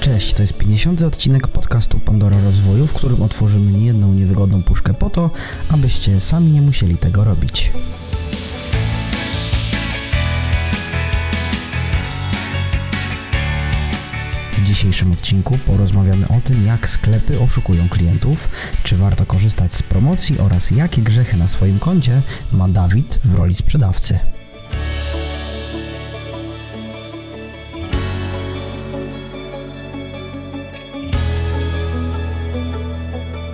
Cześć, to jest 50. odcinek podcastu Pandora Rozwoju, w którym otworzymy niejedną niewygodną puszkę po to, abyście sami nie musieli tego robić. W dzisiejszym odcinku porozmawiamy o tym, jak sklepy oszukują klientów, czy warto korzystać z promocji oraz jakie grzechy na swoim koncie ma Dawid w roli sprzedawcy.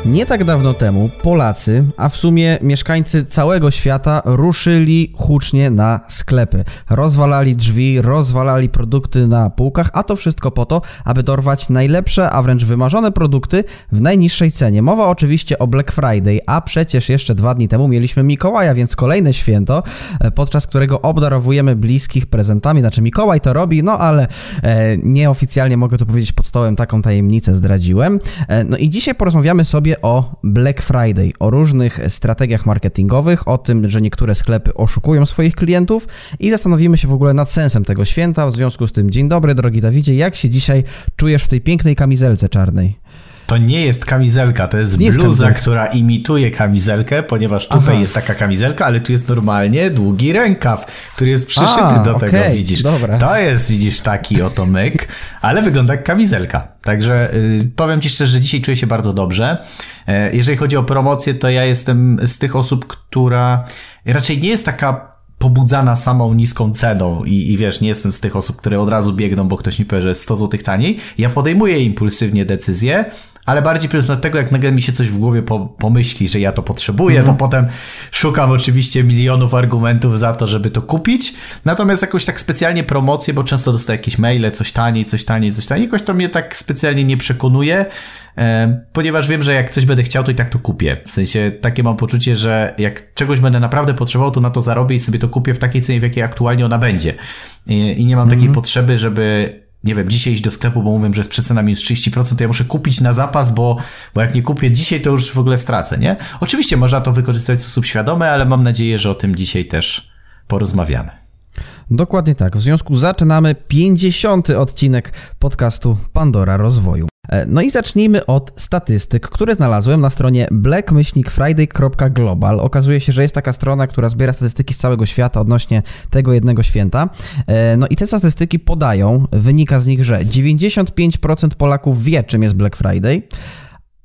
Nie tak dawno temu Polacy, a w sumie mieszkańcy całego świata, ruszyli hucznie na sklepy. Rozwalali drzwi, rozwalali produkty na półkach, a to wszystko po to, aby dorwać najlepsze, a wręcz wymarzone produkty w najniższej cenie. Mowa oczywiście o Black Friday, a przecież jeszcze dwa dni temu mieliśmy Mikołaja, więc kolejne święto, e, podczas którego obdarowujemy bliskich prezentami. Znaczy Mikołaj to robi, no ale e, nieoficjalnie mogę tu powiedzieć pod stołem, taką tajemnicę zdradziłem. E, no i dzisiaj porozmawiamy sobie o Black Friday, o różnych strategiach marketingowych, o tym, że niektóre sklepy oszukują swoich klientów i zastanowimy się w ogóle nad sensem tego święta. W związku z tym, dzień dobry, drogi Dawidzie, jak się dzisiaj czujesz w tej pięknej kamizelce czarnej? To nie jest kamizelka, to jest, jest bluza, kamizelka. która imituje kamizelkę, ponieważ tutaj Aha. jest taka kamizelka, ale tu jest normalnie długi rękaw, który jest przyszyty A, do okay, tego, widzisz. Dobra. To jest, widzisz, taki oto myk, ale wygląda jak kamizelka. Także y, powiem Ci szczerze, że dzisiaj czuję się bardzo dobrze. E, jeżeli chodzi o promocję, to ja jestem z tych osób, która raczej nie jest taka pobudzana samą niską ceną i, i wiesz, nie jestem z tych osób, które od razu biegną, bo ktoś mi powie, że jest 100 zł taniej. Ja podejmuję impulsywnie decyzje, ale bardziej pryzmat tego, jak nagle mi się coś w głowie po, pomyśli, że ja to potrzebuję, mhm. to potem szukam oczywiście milionów argumentów za to, żeby to kupić. Natomiast jakoś tak specjalnie promocję, bo często dostaję jakieś maile, coś taniej, coś taniej, coś taniej, jakoś to mnie tak specjalnie nie przekonuje, e, ponieważ wiem, że jak coś będę chciał, to i tak to kupię. W sensie takie mam poczucie, że jak czegoś będę naprawdę potrzebował, to na to zarobię i sobie to kupię w takiej cenie, w jakiej aktualnie ona będzie. I, i nie mam mhm. takiej potrzeby, żeby nie wiem, dzisiaj iść do sklepu, bo mówię, że jest przecena minus 30%, to ja muszę kupić na zapas, bo, bo jak nie kupię dzisiaj, to już w ogóle stracę, nie? Oczywiście można to wykorzystać w sposób świadomy, ale mam nadzieję, że o tym dzisiaj też porozmawiamy. Dokładnie tak. W związku zaczynamy 50. odcinek podcastu Pandora Rozwoju. E, no i zacznijmy od statystyk, które znalazłem na stronie black-friday.global. Okazuje się, że jest taka strona, która zbiera statystyki z całego świata odnośnie tego jednego święta. E, no i te statystyki podają, wynika z nich, że 95% Polaków wie, czym jest Black Friday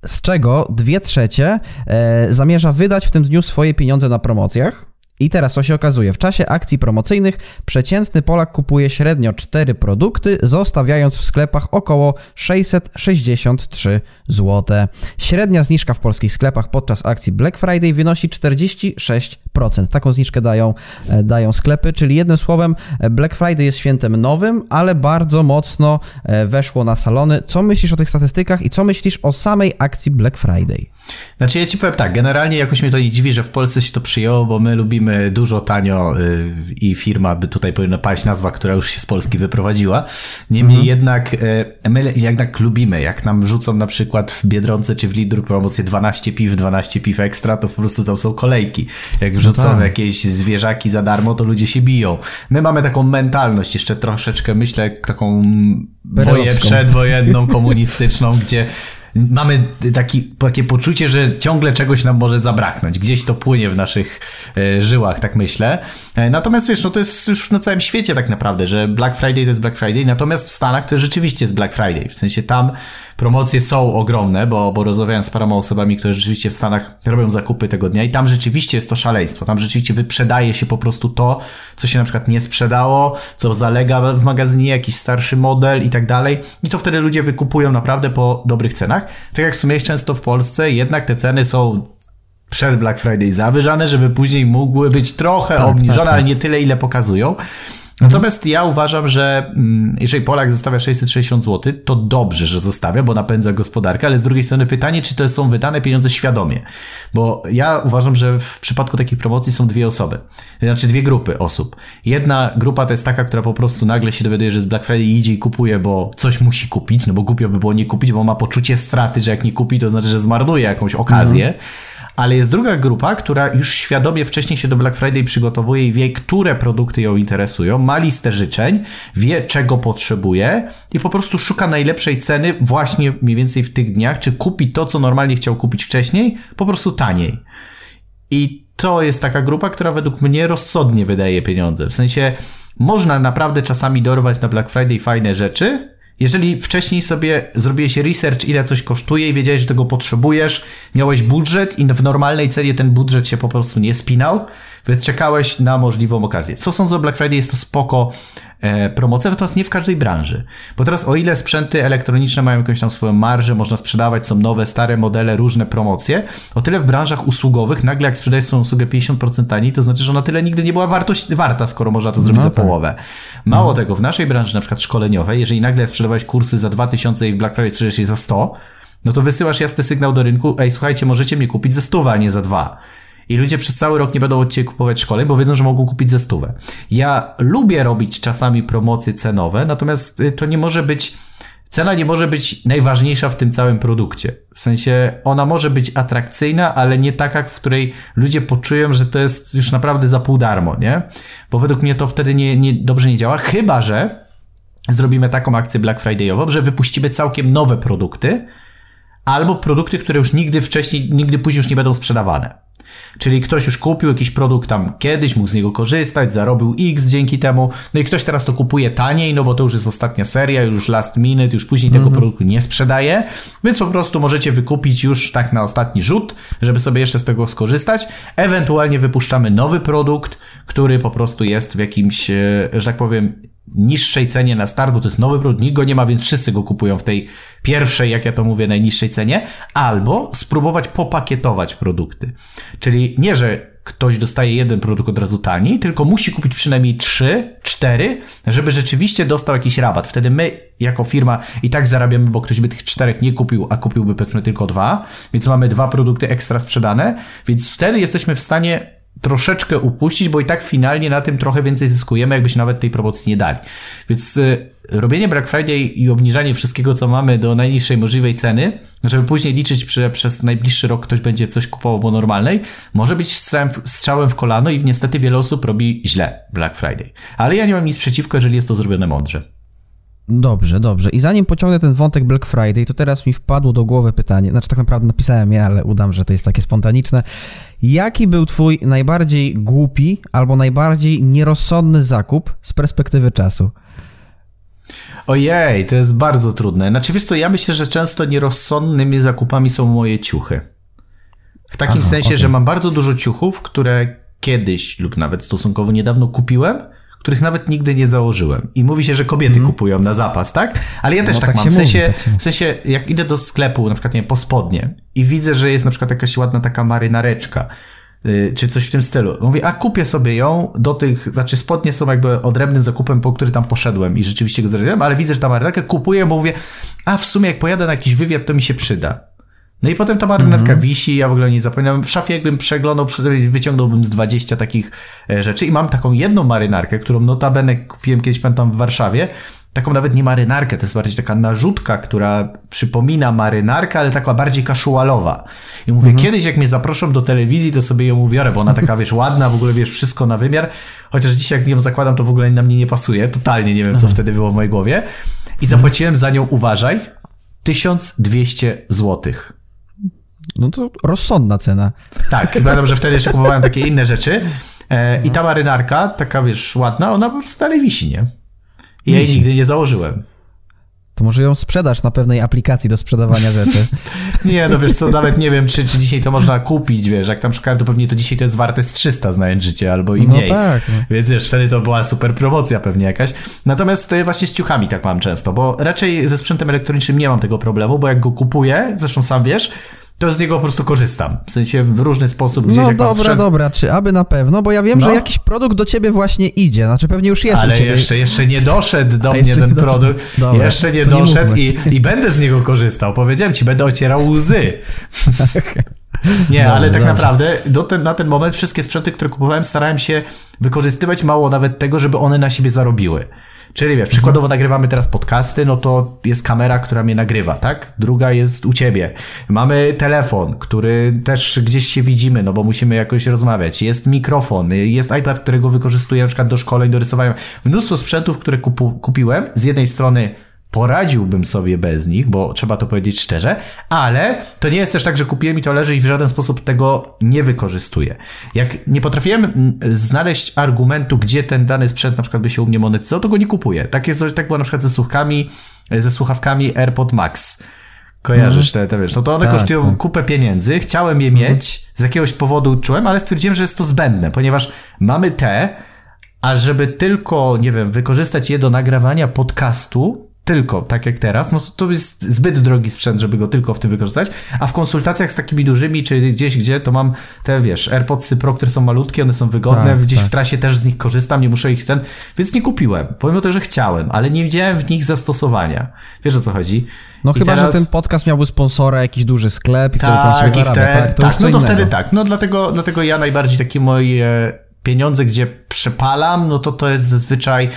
z czego dwie trzecie e, zamierza wydać w tym dniu swoje pieniądze na promocjach. I teraz co się okazuje? W czasie akcji promocyjnych przeciętny Polak kupuje średnio 4 produkty, zostawiając w sklepach około 663 zł. Średnia zniżka w polskich sklepach podczas akcji Black Friday wynosi 46%. Taką zniżkę dają, e, dają sklepy, czyli jednym słowem e, Black Friday jest świętem nowym, ale bardzo mocno e, weszło na salony. Co myślisz o tych statystykach i co myślisz o samej akcji Black Friday? Znaczy ja ci powiem tak, generalnie jakoś mnie to nie dziwi, że w Polsce się to przyjęło, bo my lubimy dużo tanio y, i firma, by tutaj powinna paść nazwa, która już się z Polski wyprowadziła. Niemniej mhm. jednak y, my jednak lubimy, jak nam rzucą na przykład w Biedronce czy w Lidru promocję 12 piw, 12 piw ekstra, to po prostu tam są kolejki. Jak wrzucą no tak. jakieś zwierzaki za darmo, to ludzie się biją. My mamy taką mentalność, jeszcze troszeczkę myślę, taką woję przedwojenną, komunistyczną, gdzie mamy taki, takie poczucie, że ciągle czegoś nam może zabraknąć. Gdzieś to płynie w naszych e, żyłach, tak myślę. E, natomiast wiesz, no to jest już na całym świecie tak naprawdę, że Black Friday to jest Black Friday, natomiast w Stanach to rzeczywiście jest Black Friday. W sensie tam promocje są ogromne, bo, bo rozmawiałem z paroma osobami, które rzeczywiście w Stanach robią zakupy tego dnia i tam rzeczywiście jest to szaleństwo. Tam rzeczywiście wyprzedaje się po prostu to, co się na przykład nie sprzedało, co zalega w magazynie, jakiś starszy model i tak dalej. I to wtedy ludzie wykupują naprawdę po dobrych cenach. Tak jak w sumie często w Polsce, jednak te ceny są przed Black Friday zawyżane, żeby później mogły być trochę tak, obniżone, tak, tak. ale nie tyle, ile pokazują. Natomiast ja uważam, że mm, jeżeli Polak zostawia 660 zł, to dobrze, że zostawia, bo napędza gospodarkę, ale z drugiej strony pytanie, czy to są wydane pieniądze świadomie. Bo ja uważam, że w przypadku takich promocji są dwie osoby, znaczy dwie grupy osób. Jedna grupa to jest taka, która po prostu nagle się dowiaduje, że z Black Friday idzie i kupuje, bo coś musi kupić, no bo głupio by było nie kupić, bo ma poczucie straty, że jak nie kupi, to znaczy, że zmarnuje jakąś okazję. Mhm ale jest druga grupa, która już świadomie wcześniej się do Black Friday przygotowuje i wie, które produkty ją interesują, ma listę życzeń, wie, czego potrzebuje i po prostu szuka najlepszej ceny właśnie mniej więcej w tych dniach, czy kupi to, co normalnie chciał kupić wcześniej, po prostu taniej. I to jest taka grupa, która według mnie rozsądnie wydaje pieniądze. W sensie można naprawdę czasami dorwać na Black Friday fajne rzeczy, jeżeli wcześniej sobie zrobiłeś research, ile coś kosztuje i wiedziałeś, że tego potrzebujesz, miałeś budżet i w normalnej cenie ten budżet się po prostu nie spinał, więc czekałeś na możliwą okazję. Co sądzę o Black Friday? Jest to spoko e, promocja, natomiast nie w każdej branży. Bo teraz o ile sprzęty elektroniczne mają jakąś tam swoją marżę, można sprzedawać, są nowe, stare modele, różne promocje, o tyle w branżach usługowych nagle jak sprzedajesz swoją usługę 50% taniej, to znaczy, że ona tyle nigdy nie była wartość, warta, skoro można to zrobić no za tak. połowę. Mało no. tego, w naszej branży na przykład szkoleniowej, jeżeli nagle sprzedawałeś kursy za 2000 i w Black Friday sprzedajesz je za 100, no to wysyłasz jasny sygnał do rynku, ej słuchajcie, możecie mnie kupić za 100, a nie za 2. I ludzie przez cały rok nie będą od Ciebie kupować szkoleń, bo wiedzą, że mogą kupić ze stówę. Ja lubię robić czasami promocje cenowe, natomiast y, to nie może być, cena nie może być najważniejsza w tym całym produkcie. W sensie ona może być atrakcyjna, ale nie taka, w której ludzie poczują, że to jest już naprawdę za pół darmo, nie? Bo według mnie to wtedy nie, nie, dobrze nie działa, chyba że zrobimy taką akcję Black Friday'ową, że wypuścimy całkiem nowe produkty, albo produkty, które już nigdy wcześniej, nigdy później już nie będą sprzedawane. Czyli ktoś już kupił jakiś produkt tam kiedyś, mógł z niego korzystać, zarobił X dzięki temu, no i ktoś teraz to kupuje taniej, no bo to już jest ostatnia seria, już last minute, już później tego mhm. produktu nie sprzedaje, więc po prostu możecie wykupić już tak na ostatni rzut, żeby sobie jeszcze z tego skorzystać. Ewentualnie wypuszczamy nowy produkt, który po prostu jest w jakimś, e, że tak powiem, niższej cenie na start, bo to jest nowy produkt, nikt go nie ma, więc wszyscy go kupują w tej pierwszej, jak ja to mówię, najniższej cenie, albo spróbować popakietować produkty. Czyli nie, że ktoś dostaje jeden produkt od razu taniej, tylko musi kupić przynajmniej trzy, cztery, żeby rzeczywiście dostał jakiś rabat. Wtedy my, jako firma, i tak zarabiamy, bo ktoś by tych czterech nie kupił, a kupiłby powiedzmy tylko dwa, więc mamy dwa produkty ekstra sprzedane, więc wtedy jesteśmy w stanie troszeczkę upuścić, bo i tak finalnie na tym trochę więcej zyskujemy, jakbyśmy nawet tej promocji nie dali. Więc y, robienie Black Friday i obniżanie wszystkiego, co mamy do najniższej możliwej ceny, żeby później liczyć, że przez najbliższy rok ktoś będzie coś kupował po normalnej, może być strzałem, strzałem w kolano i niestety wiele osób robi źle Black Friday. Ale ja nie mam nic przeciwko, jeżeli jest to zrobione mądrze. Dobrze, dobrze. I zanim pociągnę ten wątek Black Friday, to teraz mi wpadło do głowy pytanie, znaczy tak naprawdę napisałem je, ale udam, że to jest takie spontaniczne. Jaki był twój najbardziej głupi albo najbardziej nierozsądny zakup z perspektywy czasu? Ojej, to jest bardzo trudne. Znaczy wiesz co, ja myślę, że często nierozsądnymi zakupami są moje ciuchy. W takim Aha, sensie, okay. że mam bardzo dużo ciuchów, które kiedyś lub nawet stosunkowo niedawno kupiłem, których nawet nigdy nie założyłem. I mówi się, że kobiety mm. kupują na zapas, tak? Ale ja też no, tak, tak, mam. W sensie, mówi, tak w sensie, jak idę do sklepu, na przykład nie po spodnie i widzę, że jest na przykład jakaś ładna taka marynareczka, yy, czy coś w tym stylu. Mówię, a kupię sobie ją do tych, znaczy spodnie są jakby odrębnym zakupem, po który tam poszedłem i rzeczywiście go zrobiłem, ale widzę, że ta marynarkę kupuję, bo mówię, a w sumie jak pojadę na jakiś wywiad, to mi się przyda. No i potem ta marynarka mm -hmm. wisi, ja w ogóle nie zapomniałem. W szafie jakbym przeglądał, wyciągnąłbym z 20 takich e, rzeczy i mam taką jedną marynarkę, którą notabene kupiłem kiedyś, pamiętam, w Warszawie. Taką nawet nie marynarkę, to jest bardziej taka narzutka, która przypomina marynarkę, ale taka bardziej kaszualowa. I mówię, mm -hmm. kiedyś jak mnie zaproszą do telewizji, to sobie ją ubiorę, bo ona taka, wiesz, ładna, w ogóle, wiesz, wszystko na wymiar. Chociaż dzisiaj jak ją zakładam, to w ogóle na mnie nie pasuje. Totalnie nie wiem, co wtedy było w mojej głowie. I zapłaciłem za nią, uważaj, 1200 złotych. No to rozsądna cena. Tak, pamiętam, że wtedy jeszcze kupowałem takie inne rzeczy. E, I ta marynarka, taka wiesz, ładna, ona po prostu dalej wisi, nie? I ja jej nigdy nie założyłem. To może ją sprzedasz na pewnej aplikacji do sprzedawania rzeczy. nie, no wiesz co, nawet nie wiem, czy, czy dzisiaj to można kupić, wiesz, jak tam szukałem, to pewnie to dzisiaj to jest warte z 300, znając życie, albo i no mniej. Tak, no. Więc wiesz, wtedy to była super promocja pewnie jakaś. Natomiast e, właśnie z ciuchami tak mam często, bo raczej ze sprzętem elektronicznym nie mam tego problemu, bo jak go kupuję, zresztą sam wiesz, to z niego po prostu korzystam. W sensie w różny sposób. Gdzieś no jak dobra, wszedł... dobra, czy aby na pewno, bo ja wiem, no. że jakiś produkt do ciebie właśnie idzie, znaczy pewnie już jest Ale jeszcze, jeszcze nie doszedł do A mnie ten produkt, dobra, jeszcze nie doszedł nie i, i będę z niego korzystał. Powiedziałem ci, będę ocierał łzy. Nie, dobra, ale tak dobra. naprawdę do ten, na ten moment wszystkie sprzęty, które kupowałem, starałem się wykorzystywać mało nawet tego, żeby one na siebie zarobiły. Czyli wiesz, przykładowo nagrywamy teraz podcasty, no to jest kamera, która mnie nagrywa, tak? Druga jest u ciebie. Mamy telefon, który też gdzieś się widzimy, no bo musimy jakoś rozmawiać. Jest mikrofon, jest iPad, którego wykorzystuję na przykład do szkoleń, do rysowania. Mnóstwo sprzętów, które kupu, kupiłem. Z jednej strony poradziłbym sobie bez nich, bo trzeba to powiedzieć szczerze, ale to nie jest też tak, że kupiłem i to leży i w żaden sposób tego nie wykorzystuję. Jak nie potrafiłem znaleźć argumentu, gdzie ten dany sprzęt na przykład by się u mnie monetyzował, to go nie kupuję. Tak, jest, tak było na przykład ze słuchawkami, ze słuchawkami AirPod Max. Kojarzysz mm. te, te, wiesz, no to one tak, kosztują tak. kupę pieniędzy, chciałem je mm. mieć, z jakiegoś powodu czułem, ale stwierdziłem, że jest to zbędne, ponieważ mamy te, a żeby tylko, nie wiem, wykorzystać je do nagrywania podcastu, tylko, tak jak teraz, no to, jest zbyt drogi sprzęt, żeby go tylko w tym wykorzystać, a w konsultacjach z takimi dużymi, czy gdzieś, gdzie to mam te, wiesz, AirPodsy Pro, które są malutkie, one są wygodne, tak, gdzieś tak. w trasie też z nich korzystam, nie muszę ich ten, więc nie kupiłem, pomimo tego, że chciałem, ale nie widziałem w nich zastosowania. Wiesz o co chodzi? No I chyba, teraz... że ten podcast miałby sponsora, jakiś duży sklep i tak, tam się i wtedy, tak? To tak, no to wtedy tak, no dlatego, dlatego ja najbardziej takie moje pieniądze, gdzie przepalam, no to to jest zazwyczaj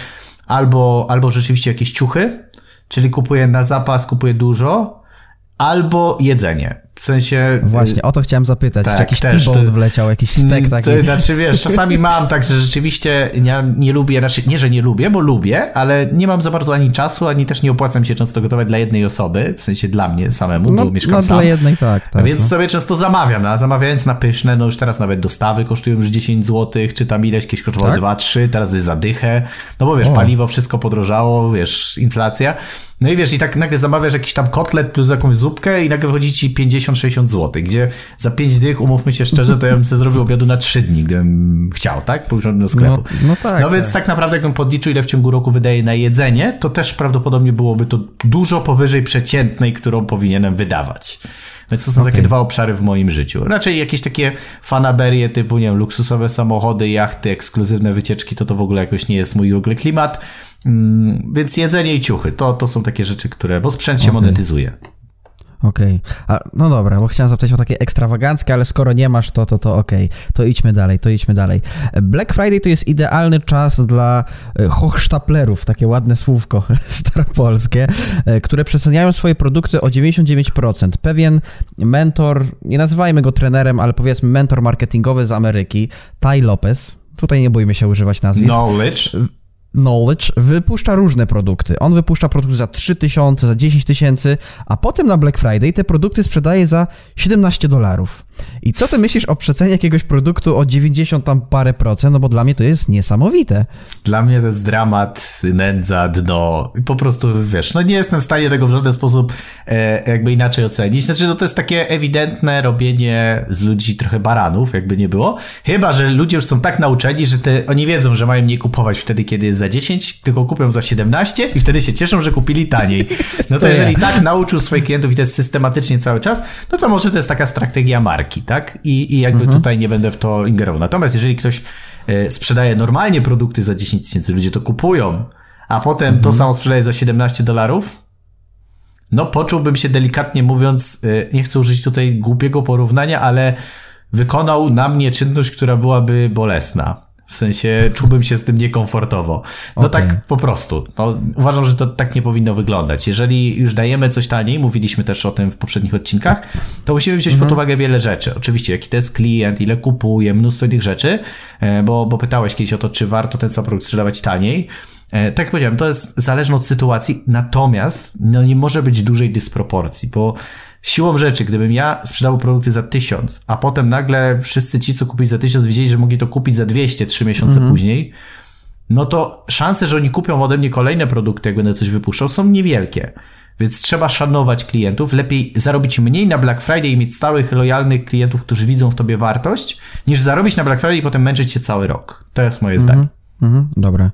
albo, albo rzeczywiście jakieś ciuchy, czyli kupuję na zapas, kupuję dużo, albo jedzenie. W sensie... Właśnie, o to chciałem zapytać. Tak, czy jakiś też, to, wleciał, jakiś stek taki? Znaczy, wiesz, czasami mam tak, że rzeczywiście ja nie lubię, znaczy nie, że nie lubię, bo lubię, ale nie mam za bardzo ani czasu, ani też nie opłacam się często gotować dla jednej osoby, w sensie dla mnie samemu, no, bo mieszkam no, sam. dla jednej, tak. tak Więc no. sobie często zamawiam, no, a zamawiając na pyszne, no już teraz nawet dostawy kosztują już 10 zł, czy tam ileś, kiedyś kosztowało tak? 2-3, teraz jest zadychę, no bo wiesz, o. paliwo, wszystko podrożało, wiesz, inflacja. No i wiesz, i tak nagle zamawiasz jakiś tam kotlet plus jakąś zupkę i nagle wychodzi ci 50-60 zł, gdzie za 5 dych, umówmy się szczerze, to ja bym sobie zrobił obiadu na 3 dni, gdybym chciał, tak? Pójść do sklepu. No, no tak. No więc tak. tak naprawdę jakbym podliczył, ile w ciągu roku wydaje na jedzenie, to też prawdopodobnie byłoby to dużo powyżej przeciętnej, którą powinienem wydawać. Więc to są okay. takie dwa obszary w moim życiu. Raczej jakieś takie fanaberie typu, nie wiem, luksusowe samochody, jachty, ekskluzywne wycieczki, to to w ogóle jakoś nie jest mój w ogóle klimat. Mm, więc jedzenie i ciuchy, to, to są takie rzeczy, które, bo sprzęt się okay. monetyzuje. Okej. Okay. No dobra, bo chciałem zapytać o takie ekstrawaganckie, ale skoro nie masz, to to, to okej. Okay. To idźmy dalej, to idźmy dalej. Black Friday to jest idealny czas dla e, hochsztaplerów, takie ładne słówko staropolskie, e, które przeceniają swoje produkty o 99%. Pewien mentor, nie nazywajmy go trenerem, ale powiedzmy mentor marketingowy z Ameryki, Ty Lopez, tutaj nie boimy się używać nazwisk. Knowledge Knowledge wypuszcza różne produkty. On wypuszcza produkty za 3000, za 10 tysięcy, a potem na Black Friday te produkty sprzedaje za 17 dolarów. I co ty myślisz o przecenie jakiegoś produktu o 90 tam parę procent? No bo dla mnie to jest niesamowite. Dla mnie to jest dramat, nędza, dno. Po prostu, wiesz, no nie jestem w stanie tego w żaden sposób e, jakby inaczej ocenić. Znaczy, no to jest takie ewidentne robienie z ludzi trochę baranów, jakby nie było. Chyba, że ludzie już są tak nauczeni, że te, oni wiedzą, że mają nie kupować wtedy, kiedy jest za 10, tylko kupią za 17 i wtedy się cieszą, że kupili taniej. No to jeżeli tak nauczył swoich klientów i to jest systematycznie cały czas, no to może to jest taka strategia marki, tak? I, i jakby mhm. tutaj nie będę w to ingerował. Natomiast jeżeli ktoś e, sprzedaje normalnie produkty za 10 tysięcy, ludzie to kupują, a potem mhm. to samo sprzedaje za 17 dolarów, no poczułbym się delikatnie mówiąc, e, nie chcę użyć tutaj głupiego porównania, ale wykonał na mnie czynność, która byłaby bolesna. W sensie czułbym się z tym niekomfortowo. No okay. tak po prostu. No, uważam, że to tak nie powinno wyglądać. Jeżeli już dajemy coś taniej, mówiliśmy też o tym w poprzednich odcinkach, to musimy wziąć mhm. pod uwagę wiele rzeczy. Oczywiście, jaki to jest klient, ile kupuje, mnóstwo innych rzeczy, e, bo, bo pytałeś kiedyś o to, czy warto ten sam produkt sprzedawać taniej. E, tak jak powiedziałem, to jest zależne od sytuacji, natomiast no, nie może być dużej dysproporcji, bo Siłą rzeczy, gdybym ja sprzedał produkty za 1000, a potem nagle wszyscy ci, co kupili za 1000, wiedzieli, że mogli to kupić za 200 trzy miesiące mhm. później, no to szanse, że oni kupią ode mnie kolejne produkty, jak będę coś wypuszczał, są niewielkie. Więc trzeba szanować klientów. Lepiej zarobić mniej na Black Friday i mieć stałych, lojalnych klientów, którzy widzą w tobie wartość, niż zarobić na Black Friday i potem męczyć się cały rok. To jest moje zdanie. Mhm. Dobra,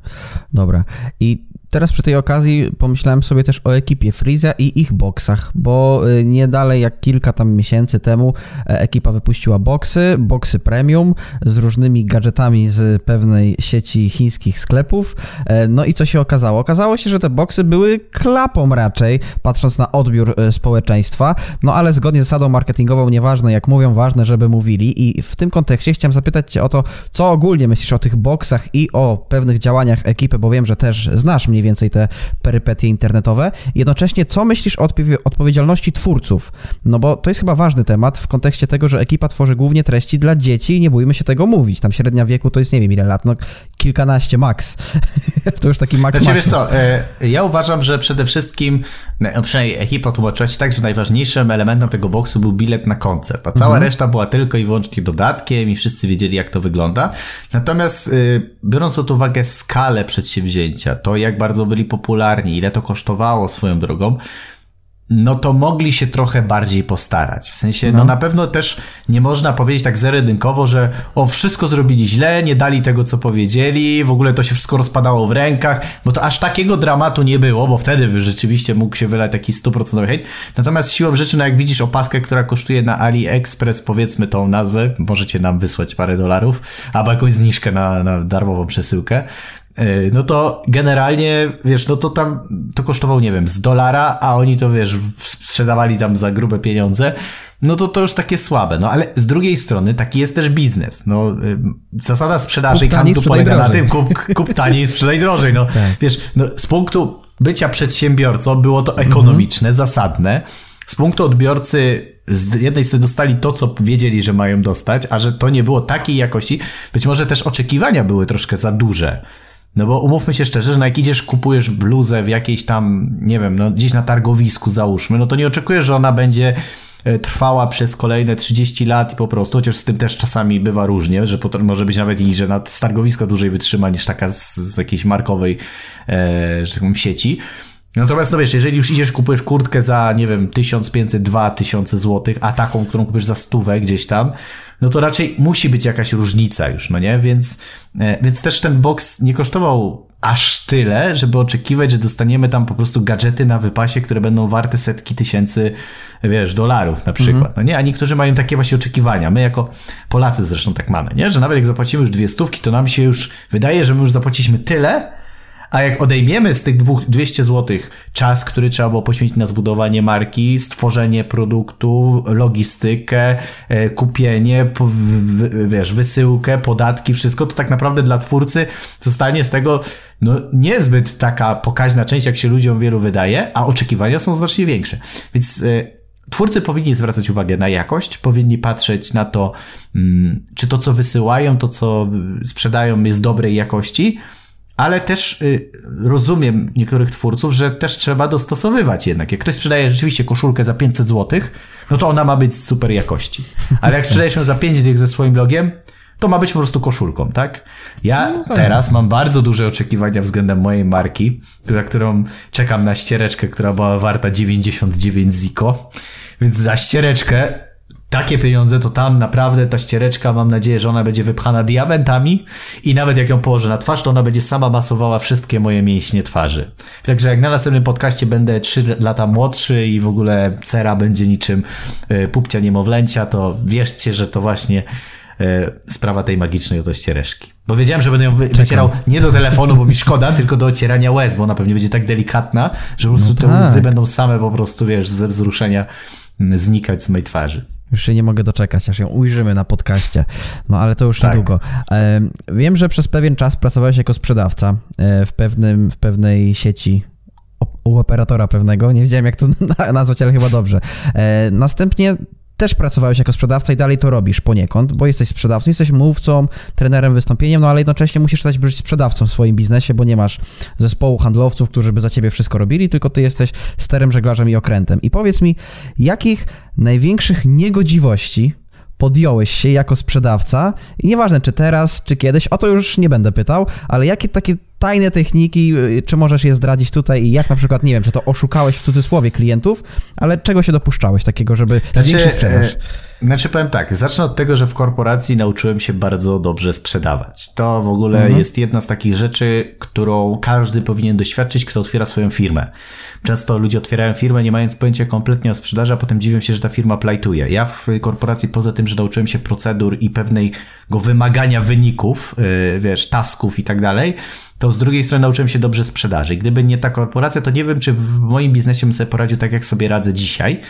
dobra. I teraz przy tej okazji pomyślałem sobie też o ekipie Freeza i ich boksach, bo y, nie dalej jak kilka tam miesięcy temu e, ekipa wypuściła boksy, boksy premium z różnymi gadżetami z pewnej sieci chińskich sklepów. E, no i co się okazało? Okazało się, że te boksy były klapą raczej, patrząc na odbiór e, społeczeństwa, no ale zgodnie z zasadą marketingową, nieważne jak mówią, ważne, żeby mówili i w tym kontekście chciałem zapytać Cię o to, co ogólnie myślisz o tych boksach i o pewnych działaniach ekipy, bo wiem, że też znasz mniej mniej więcej te perypetie internetowe. Jednocześnie, co myślisz o odpowiedzialności twórców? No bo to jest chyba ważny temat w kontekście tego, że ekipa tworzy głównie treści dla dzieci i nie bójmy się tego mówić. Tam średnia wieku to jest nie wiem ile lat, no kilkanaście max. to już taki max. Znaczy, wiesz co, e, ja uważam, że przede wszystkim, no przynajmniej ekipa tłumaczyła się tak, że najważniejszym elementem tego boksu był bilet na koncert, a cała mhm. reszta była tylko i wyłącznie dodatkiem i wszyscy wiedzieli, jak to wygląda. Natomiast y, biorąc pod uwagę skalę przedsięwzięcia, to jak bardzo byli popularni, ile to kosztowało swoją drogą, no to mogli się trochę bardziej postarać. W sensie, no. no, na pewno też nie można powiedzieć tak zeredynkowo, że o, wszystko zrobili źle, nie dali tego, co powiedzieli, w ogóle to się wszystko rozpadało w rękach, bo to aż takiego dramatu nie było, bo wtedy by rzeczywiście mógł się wylać taki stuprocentowy hejt. Natomiast siłą rzeczy, no jak widzisz opaskę, która kosztuje na AliExpress, powiedzmy tą nazwę, możecie nam wysłać parę dolarów, albo jakąś zniżkę na, na darmową przesyłkę, no to generalnie, wiesz, no to tam to kosztowało, nie wiem, z dolara, a oni to, wiesz, sprzedawali tam za grube pieniądze, no to to już takie słabe. No ale z drugiej strony taki jest też biznes. No, y, zasada sprzedaży i handlu polega drożej. na tym, kup, kup taniej i sprzedaj drożej. No, tak. wiesz, no, z punktu bycia przedsiębiorcą było to ekonomiczne, mhm. zasadne. Z punktu odbiorcy z jednej strony dostali to, co wiedzieli, że mają dostać, a że to nie było takiej jakości, być może też oczekiwania były troszkę za duże. No bo umówmy się szczerze, że jak idziesz, kupujesz bluzę w jakiejś tam, nie wiem, no gdzieś na targowisku załóżmy, no to nie oczekujesz, że ona będzie e, trwała przez kolejne 30 lat i po prostu, chociaż z tym też czasami bywa różnie, że to może być nawet i, że na targowisko dłużej wytrzyma niż taka z, z jakiejś markowej, e, że tak powiem, sieci. Natomiast no wiesz, jeżeli już idziesz, kupujesz kurtkę za, nie wiem, 1500-2000 zł, a taką, którą kupisz za stówę gdzieś tam, no to raczej musi być jakaś różnica już, no nie? Więc, e, więc też ten box nie kosztował aż tyle, żeby oczekiwać, że dostaniemy tam po prostu gadżety na wypasie, które będą warte setki tysięcy, wiesz, dolarów na przykład. Mhm. No nie? A niektórzy mają takie właśnie oczekiwania. My jako Polacy zresztą tak mamy, nie? Że nawet jak zapłacimy już dwie stówki, to nam się już wydaje, że my już zapłaciliśmy tyle, a jak odejmiemy z tych dwóch, 200 zł czas, który trzeba było poświęcić na zbudowanie marki, stworzenie produktu, logistykę, e, kupienie, wiesz, wysyłkę, podatki, wszystko, to tak naprawdę dla twórcy zostanie z tego no, niezbyt taka pokaźna część, jak się ludziom wielu wydaje, a oczekiwania są znacznie większe. Więc e, Twórcy powinni zwracać uwagę na jakość, powinni patrzeć na to, mm, czy to, co wysyłają, to, co sprzedają, jest dobrej jakości, ale też y, rozumiem niektórych twórców, że też trzeba dostosowywać jednak. Jak ktoś sprzedaje rzeczywiście koszulkę za 500 zł, no to ona ma być super jakości. Ale jak sprzedajesz ją za 5 dych ze swoim blogiem, to ma być po prostu koszulką, tak? Ja no, tak. teraz mam bardzo duże oczekiwania względem mojej marki, za którą czekam na ściereczkę, która była warta 99 ziko. Więc za ściereczkę takie pieniądze, to tam naprawdę ta ściereczka, mam nadzieję, że ona będzie wypchana diamentami i nawet jak ją położę na twarz, to ona będzie sama masowała wszystkie moje mięśnie twarzy. Także jak na następnym podcaście będę 3 lata młodszy i w ogóle cera będzie niczym y, pupcia niemowlęcia, to wierzcie, że to właśnie y, sprawa tej magicznej oto ściereczki. Bo wiedziałem, że będę ją wy wycierał nie do telefonu, bo mi szkoda, tylko do ocierania łez, bo ona pewnie będzie tak delikatna, że po prostu no te tak. łzy będą same po prostu, wiesz, ze wzruszenia mm, znikać z mojej twarzy. Już się nie mogę doczekać, aż ją ujrzymy na podcaście. No ale to już tak. niedługo. Wiem, że przez pewien czas pracowałeś jako sprzedawca e, w, pewnym, w pewnej sieci u operatora pewnego. Nie wiedziałem, jak to nazwać, ale chyba dobrze. E, następnie też pracowałeś jako sprzedawca i dalej to robisz poniekąd, bo jesteś sprzedawcą, jesteś mówcą, trenerem, wystąpieniem, no ale jednocześnie musisz też być sprzedawcą w swoim biznesie, bo nie masz zespołu handlowców, którzy by za ciebie wszystko robili, tylko ty jesteś sterem, żeglarzem i okrętem. I powiedz mi, jakich największych niegodziwości podjąłeś się jako sprzedawca i nieważne czy teraz, czy kiedyś, o to już nie będę pytał, ale jakie takie tajne techniki, y, czy możesz je zdradzić tutaj i jak na przykład, nie wiem, czy to oszukałeś w cudzysłowie klientów, ale czego się dopuszczałeś takiego, żeby znaczy, zwiększyć sprzedaż? E, znaczy powiem tak, zacznę od tego, że w korporacji nauczyłem się bardzo dobrze sprzedawać. To w ogóle mhm. jest jedna z takich rzeczy, którą każdy powinien doświadczyć, kto otwiera swoją firmę. Często ludzie otwierają firmę nie mając pojęcia kompletnie o sprzedaży, a potem dziwią się, że ta firma plajtuje. Ja w korporacji poza tym, że nauczyłem się procedur i pewnego wymagania wyników, yy, wiesz, tasków i tak dalej, to z drugiej strony nauczyłem się dobrze sprzedaży. Gdyby nie ta korporacja, to nie wiem, czy w moim biznesie bym sobie poradził tak, jak sobie radzę dzisiaj.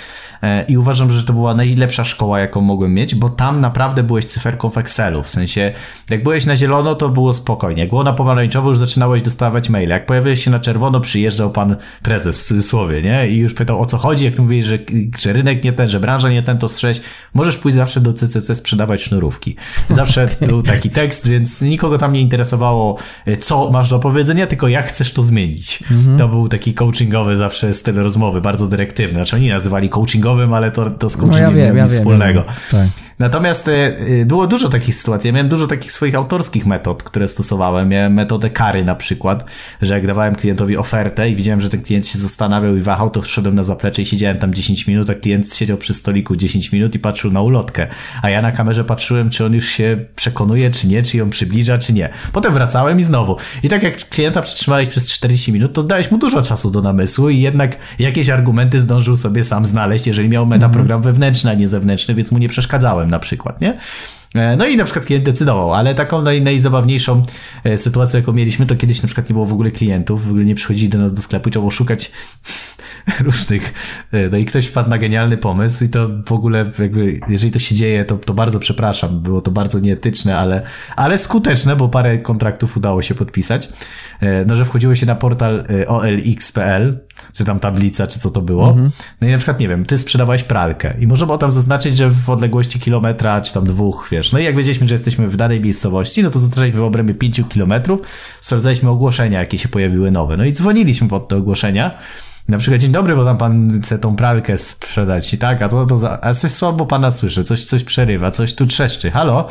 E, i uważam, że to była najlepsza szkoła, jaką mogłem mieć, bo tam naprawdę byłeś cyferką w Excelu, w sensie jak byłeś na zielono, to było spokojnie, jak było na pomarańczowo, już zaczynałeś dostawać maile, jak pojawiłeś się na czerwono, przyjeżdżał pan prezes w cudzysłowie, nie? I już pytał o co chodzi, jak mówisz, że, że rynek nie ten, że branża nie ten, to strześ, możesz pójść zawsze do CCC sprzedawać sznurówki. Zawsze okay. był taki tekst, więc nikogo tam nie interesowało, e, co masz do powiedzenia, tylko jak chcesz to zmienić. Mhm. To był taki coachingowy zawsze styl rozmowy, bardzo dyrektywny. Znaczy oni nazywali ale to, to z no ja wiem, ja nic wiem, wspólnego. tak. Natomiast e, e, było dużo takich sytuacji. Ja miałem dużo takich swoich autorskich metod, które stosowałem. Miałem metodę kary na przykład, że jak dawałem klientowi ofertę i widziałem, że ten klient się zastanawiał i wahał, to wszedłem na zaplecze i siedziałem tam 10 minut, a klient siedział przy stoliku 10 minut i patrzył na ulotkę. A ja na kamerze patrzyłem, czy on już się przekonuje, czy nie, czy ją przybliża, czy nie. Potem wracałem i znowu. I tak jak klienta przytrzymałeś przez 40 minut, to dałeś mu dużo czasu do namysłu i jednak jakieś argumenty zdążył sobie sam znaleźć, jeżeli miał metaprogram wewnętrzny, a nie zewnętrzny, więc mu nie przeszkadzałem na przykład, nie? E, no i na przykład klient decydował, ale taką naj, najzabawniejszą e, sytuację, jaką mieliśmy, to kiedyś na przykład nie było w ogóle klientów, w ogóle nie przychodzili do nas do sklepu, trzeba było szukać różnych, e, no i ktoś wpadł na genialny pomysł i to w ogóle jakby, jeżeli to się dzieje, to, to bardzo przepraszam, było to bardzo nieetyczne, ale, ale skuteczne, bo parę kontraktów udało się podpisać, no że wchodziło się na portal olx.pl, czy tam tablica, czy co to było, mhm. no i na przykład, nie wiem, ty sprzedawałeś pralkę i można było tam zaznaczyć, że w odległości kilometra, czy tam dwóch, wiesz. No i jak wiedzieliśmy, że jesteśmy w danej miejscowości, no to zaczęliśmy w obrębie 5 kilometrów, sprawdzaliśmy ogłoszenia, jakie się pojawiły nowe. No i dzwoniliśmy pod te ogłoszenia. Na przykład, dzień dobry, bo tam pan chce tą pralkę sprzedać i tak, a co to za, a coś słabo pana słyszę, coś, coś przerywa, coś tu trzeszczy, halo?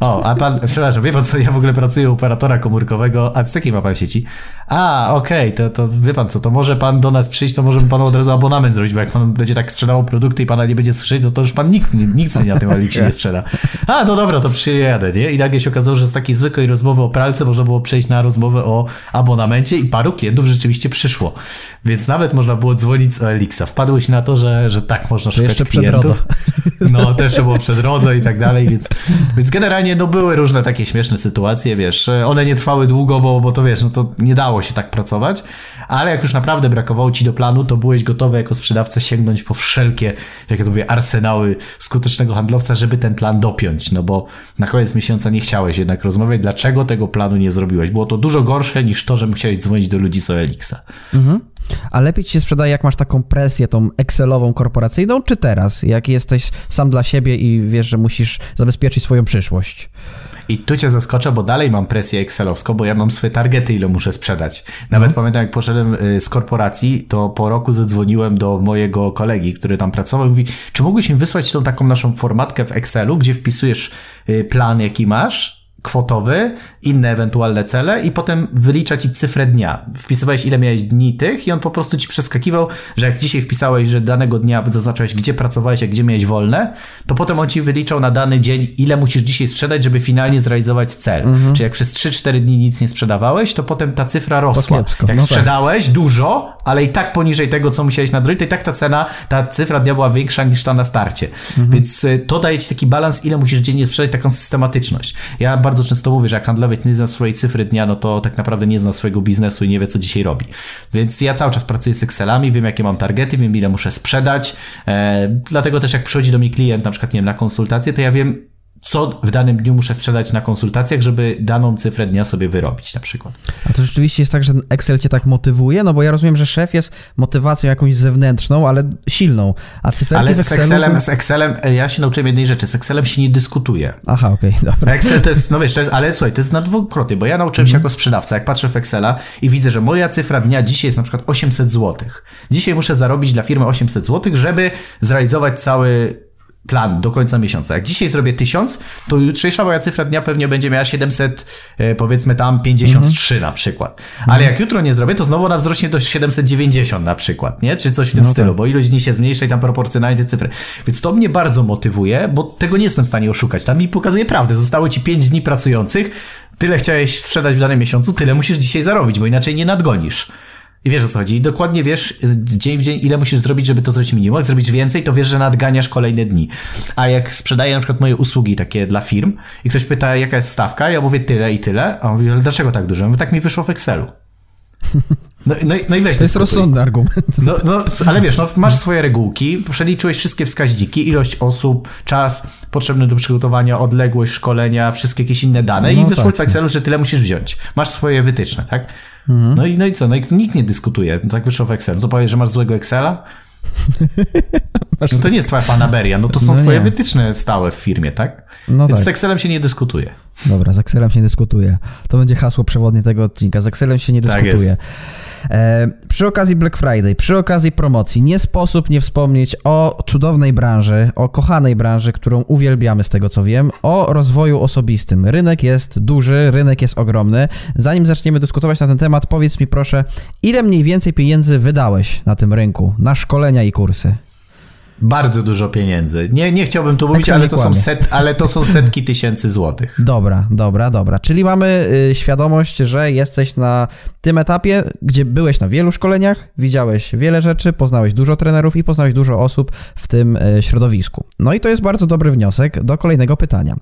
O, a pan, przepraszam, wie pan co, ja w ogóle pracuję u operatora komórkowego, a z jakiej ma pan sieci? A, okej, okay, to, to wie pan co, to może pan do nas przyjść, to możemy panu od razu abonament zrobić, bo jak pan będzie tak sprzedawał produkty i pana nie będzie słyszeć, no to już pan nikt, nikt na tym Elixie nie sprzeda. A, to dobra, to przyjadę, nie? I nagle się okazało, że z takiej zwykłej rozmowy o pralce można było przejść na rozmowę o abonamencie i paru klientów rzeczywiście przyszło. Więc nawet można było dzwonić z OLX-a. Wpadłeś na to, że, że tak można szukać klientów. No, też to było przed RODO i tak dalej, więc, więc generalnie no, były różne takie śmieszne sytuacje, wiesz, one nie trwały długo, bo, bo to wiesz, no to nie dało się tak pracować, ale jak już naprawdę brakowało ci do planu, to byłeś gotowy jako sprzedawca sięgnąć po wszelkie, jak ja to mówię, arsenały skutecznego handlowca, żeby ten plan dopiąć, no bo na koniec miesiąca nie chciałeś jednak rozmawiać, dlaczego tego planu nie zrobiłeś. Było to dużo gorsze niż to, że musiałeś dzwonić do ludzi z OLX-a. Mhm. A lepiej ci się sprzedaje, jak masz taką presję, tą Excelową, korporacyjną, czy teraz, jak jesteś sam dla siebie i wiesz, że musisz zabezpieczyć swoją przyszłość? I tu cię zaskoczę, bo dalej mam presję Excelowską, bo ja mam swoje targety, ile muszę sprzedać. Nawet mhm. pamiętam, jak poszedłem y, z korporacji, to po roku zadzwoniłem do mojego kolegi, który tam pracował i mówi, czy mógłbyś mi wysłać tą taką naszą formatkę w Excelu, gdzie wpisujesz y, plan, jaki masz, kwotowy, inne ewentualne cele i potem wylicza ci cyfrę dnia. Wpisywałeś ile miałeś dni tych i on po prostu ci przeskakiwał, że jak dzisiaj wpisałeś, że danego dnia zaznaczałeś gdzie pracowałeś, a gdzie miałeś wolne, to potem on ci wyliczał na dany dzień ile musisz dzisiaj sprzedać, żeby finalnie zrealizować cel. Mhm. Czyli jak przez 3-4 dni nic nie sprzedawałeś, to potem ta cyfra rosła. Jak no tak. sprzedałeś tak. dużo, ale i tak poniżej tego, co musiałeś nadrobić, to i tak ta cena, ta cyfra dnia była większa niż ta na starcie. Mhm. Więc y, to daje ci taki balans, ile musisz dziennie sprzedać, taką systematyczność. Ja bardzo często mówię, że jak handlowiec nie zna swojej cyfry dnia, no to tak naprawdę nie zna swojego biznesu i nie wie, co dzisiaj robi. Więc ja cały czas pracuję z Excelami, wiem, jakie mam targety, wiem, ile muszę sprzedać. E, dlatego też jak przychodzi do mnie klient, na przykład, nie wiem, na konsultację, to ja wiem, co w danym dniu muszę sprzedać na konsultacjach, żeby daną cyfrę dnia sobie wyrobić na przykład. A to rzeczywiście jest tak, że Excel cię tak motywuje? No bo ja rozumiem, że szef jest motywacją jakąś zewnętrzną, ale silną, a cyferki Ale z Excelem, z Excelem, e, ja się nauczyłem jednej rzeczy, z Excelem się nie dyskutuje. Aha, okej, okay, dobra. Excel to jest, no wiesz, to jest, ale słuchaj, to jest na dwukrotnie, bo ja nauczyłem się mhm. jako sprzedawca, jak patrzę w Excela i widzę, że moja cyfra dnia dzisiaj jest na przykład 800 zł. Dzisiaj muszę zarobić dla firmy 800 zł, żeby zrealizować cały plan do końca miesiąca. Jak dzisiaj zrobię 1000, to jutrzejsza moja cyfra dnia pewnie będzie miała 700, e, powiedzmy tam 53 mhm. na przykład. Ale jak jutro nie zrobię, to znowu ona wzrośnie do 790 na przykład, nie? Czy coś w tym no stylu, tak. bo ilość dni się zmniejsza i tam proporcjonalnie te cyfry. Więc to mnie bardzo motywuje, bo tego nie jestem w stanie oszukać. Tam mi pokazuje prawdę. Zostało ci 5 dni pracujących, tyle chciałeś sprzedać w danym miesiącu, tyle musisz dzisiaj zarobić, bo inaczej nie nadgonisz. I wiesz o co chodzi. I dokładnie wiesz dzień w dzień, ile musisz zrobić, żeby to zrobić minimum. Jak zrobić więcej, to wiesz, że nadganiasz kolejne dni. A jak sprzedaję na przykład moje usługi takie dla firm i ktoś pyta, jaka jest stawka, ja mówię tyle i tyle, a on mówi, ale dlaczego tak dużo? Ja mówię, tak mi wyszło w Excelu. No, no, no i weź To jest rozsądny argument. No, no, ale wiesz, no, masz swoje regułki, przeliczyłeś wszystkie wskaźniki, ilość osób, czas potrzebny do przygotowania, odległość szkolenia, wszystkie jakieś inne dane No i wyszło tak. w Excelu, że tyle musisz wziąć. Masz swoje wytyczne, tak? No, i, no i co? No i nikt nie dyskutuje. No, tak wyszło w Excelu. Co powiesz, że masz złego Excela? No to nie jest twoja fanaberia, no to są No twoje nie. wytyczne stałe w firmie, tak? No Więc tak. z Excelem się nie dyskutuje. Dobra, z Excelem się nie dyskutuje. To będzie hasło przewodnie tego odcinka. Z Excelem się nie Tak dyskutuje. E, przy okazji Black Friday, przy okazji promocji, nie sposób nie wspomnieć o cudownej branży, o kochanej branży, którą uwielbiamy z tego co wiem, o rozwoju osobistym. Rynek jest duży, rynek jest ogromny. Zanim zaczniemy dyskutować na ten temat, powiedz mi proszę, ile mniej więcej pieniędzy wydałeś na tym rynku, na szkolenia i kursy? Bardzo dużo pieniędzy. Nie, nie chciałbym tu mówić, ale to, są set, ale to są setki tysięcy złotych. Dobra, dobra, dobra. Czyli mamy y, świadomość, że jesteś na tym etapie, gdzie byłeś na wielu szkoleniach, widziałeś wiele rzeczy, poznałeś dużo trenerów i poznałeś dużo osób w tym y, środowisku. No i to jest bardzo dobry wniosek do kolejnego pytania.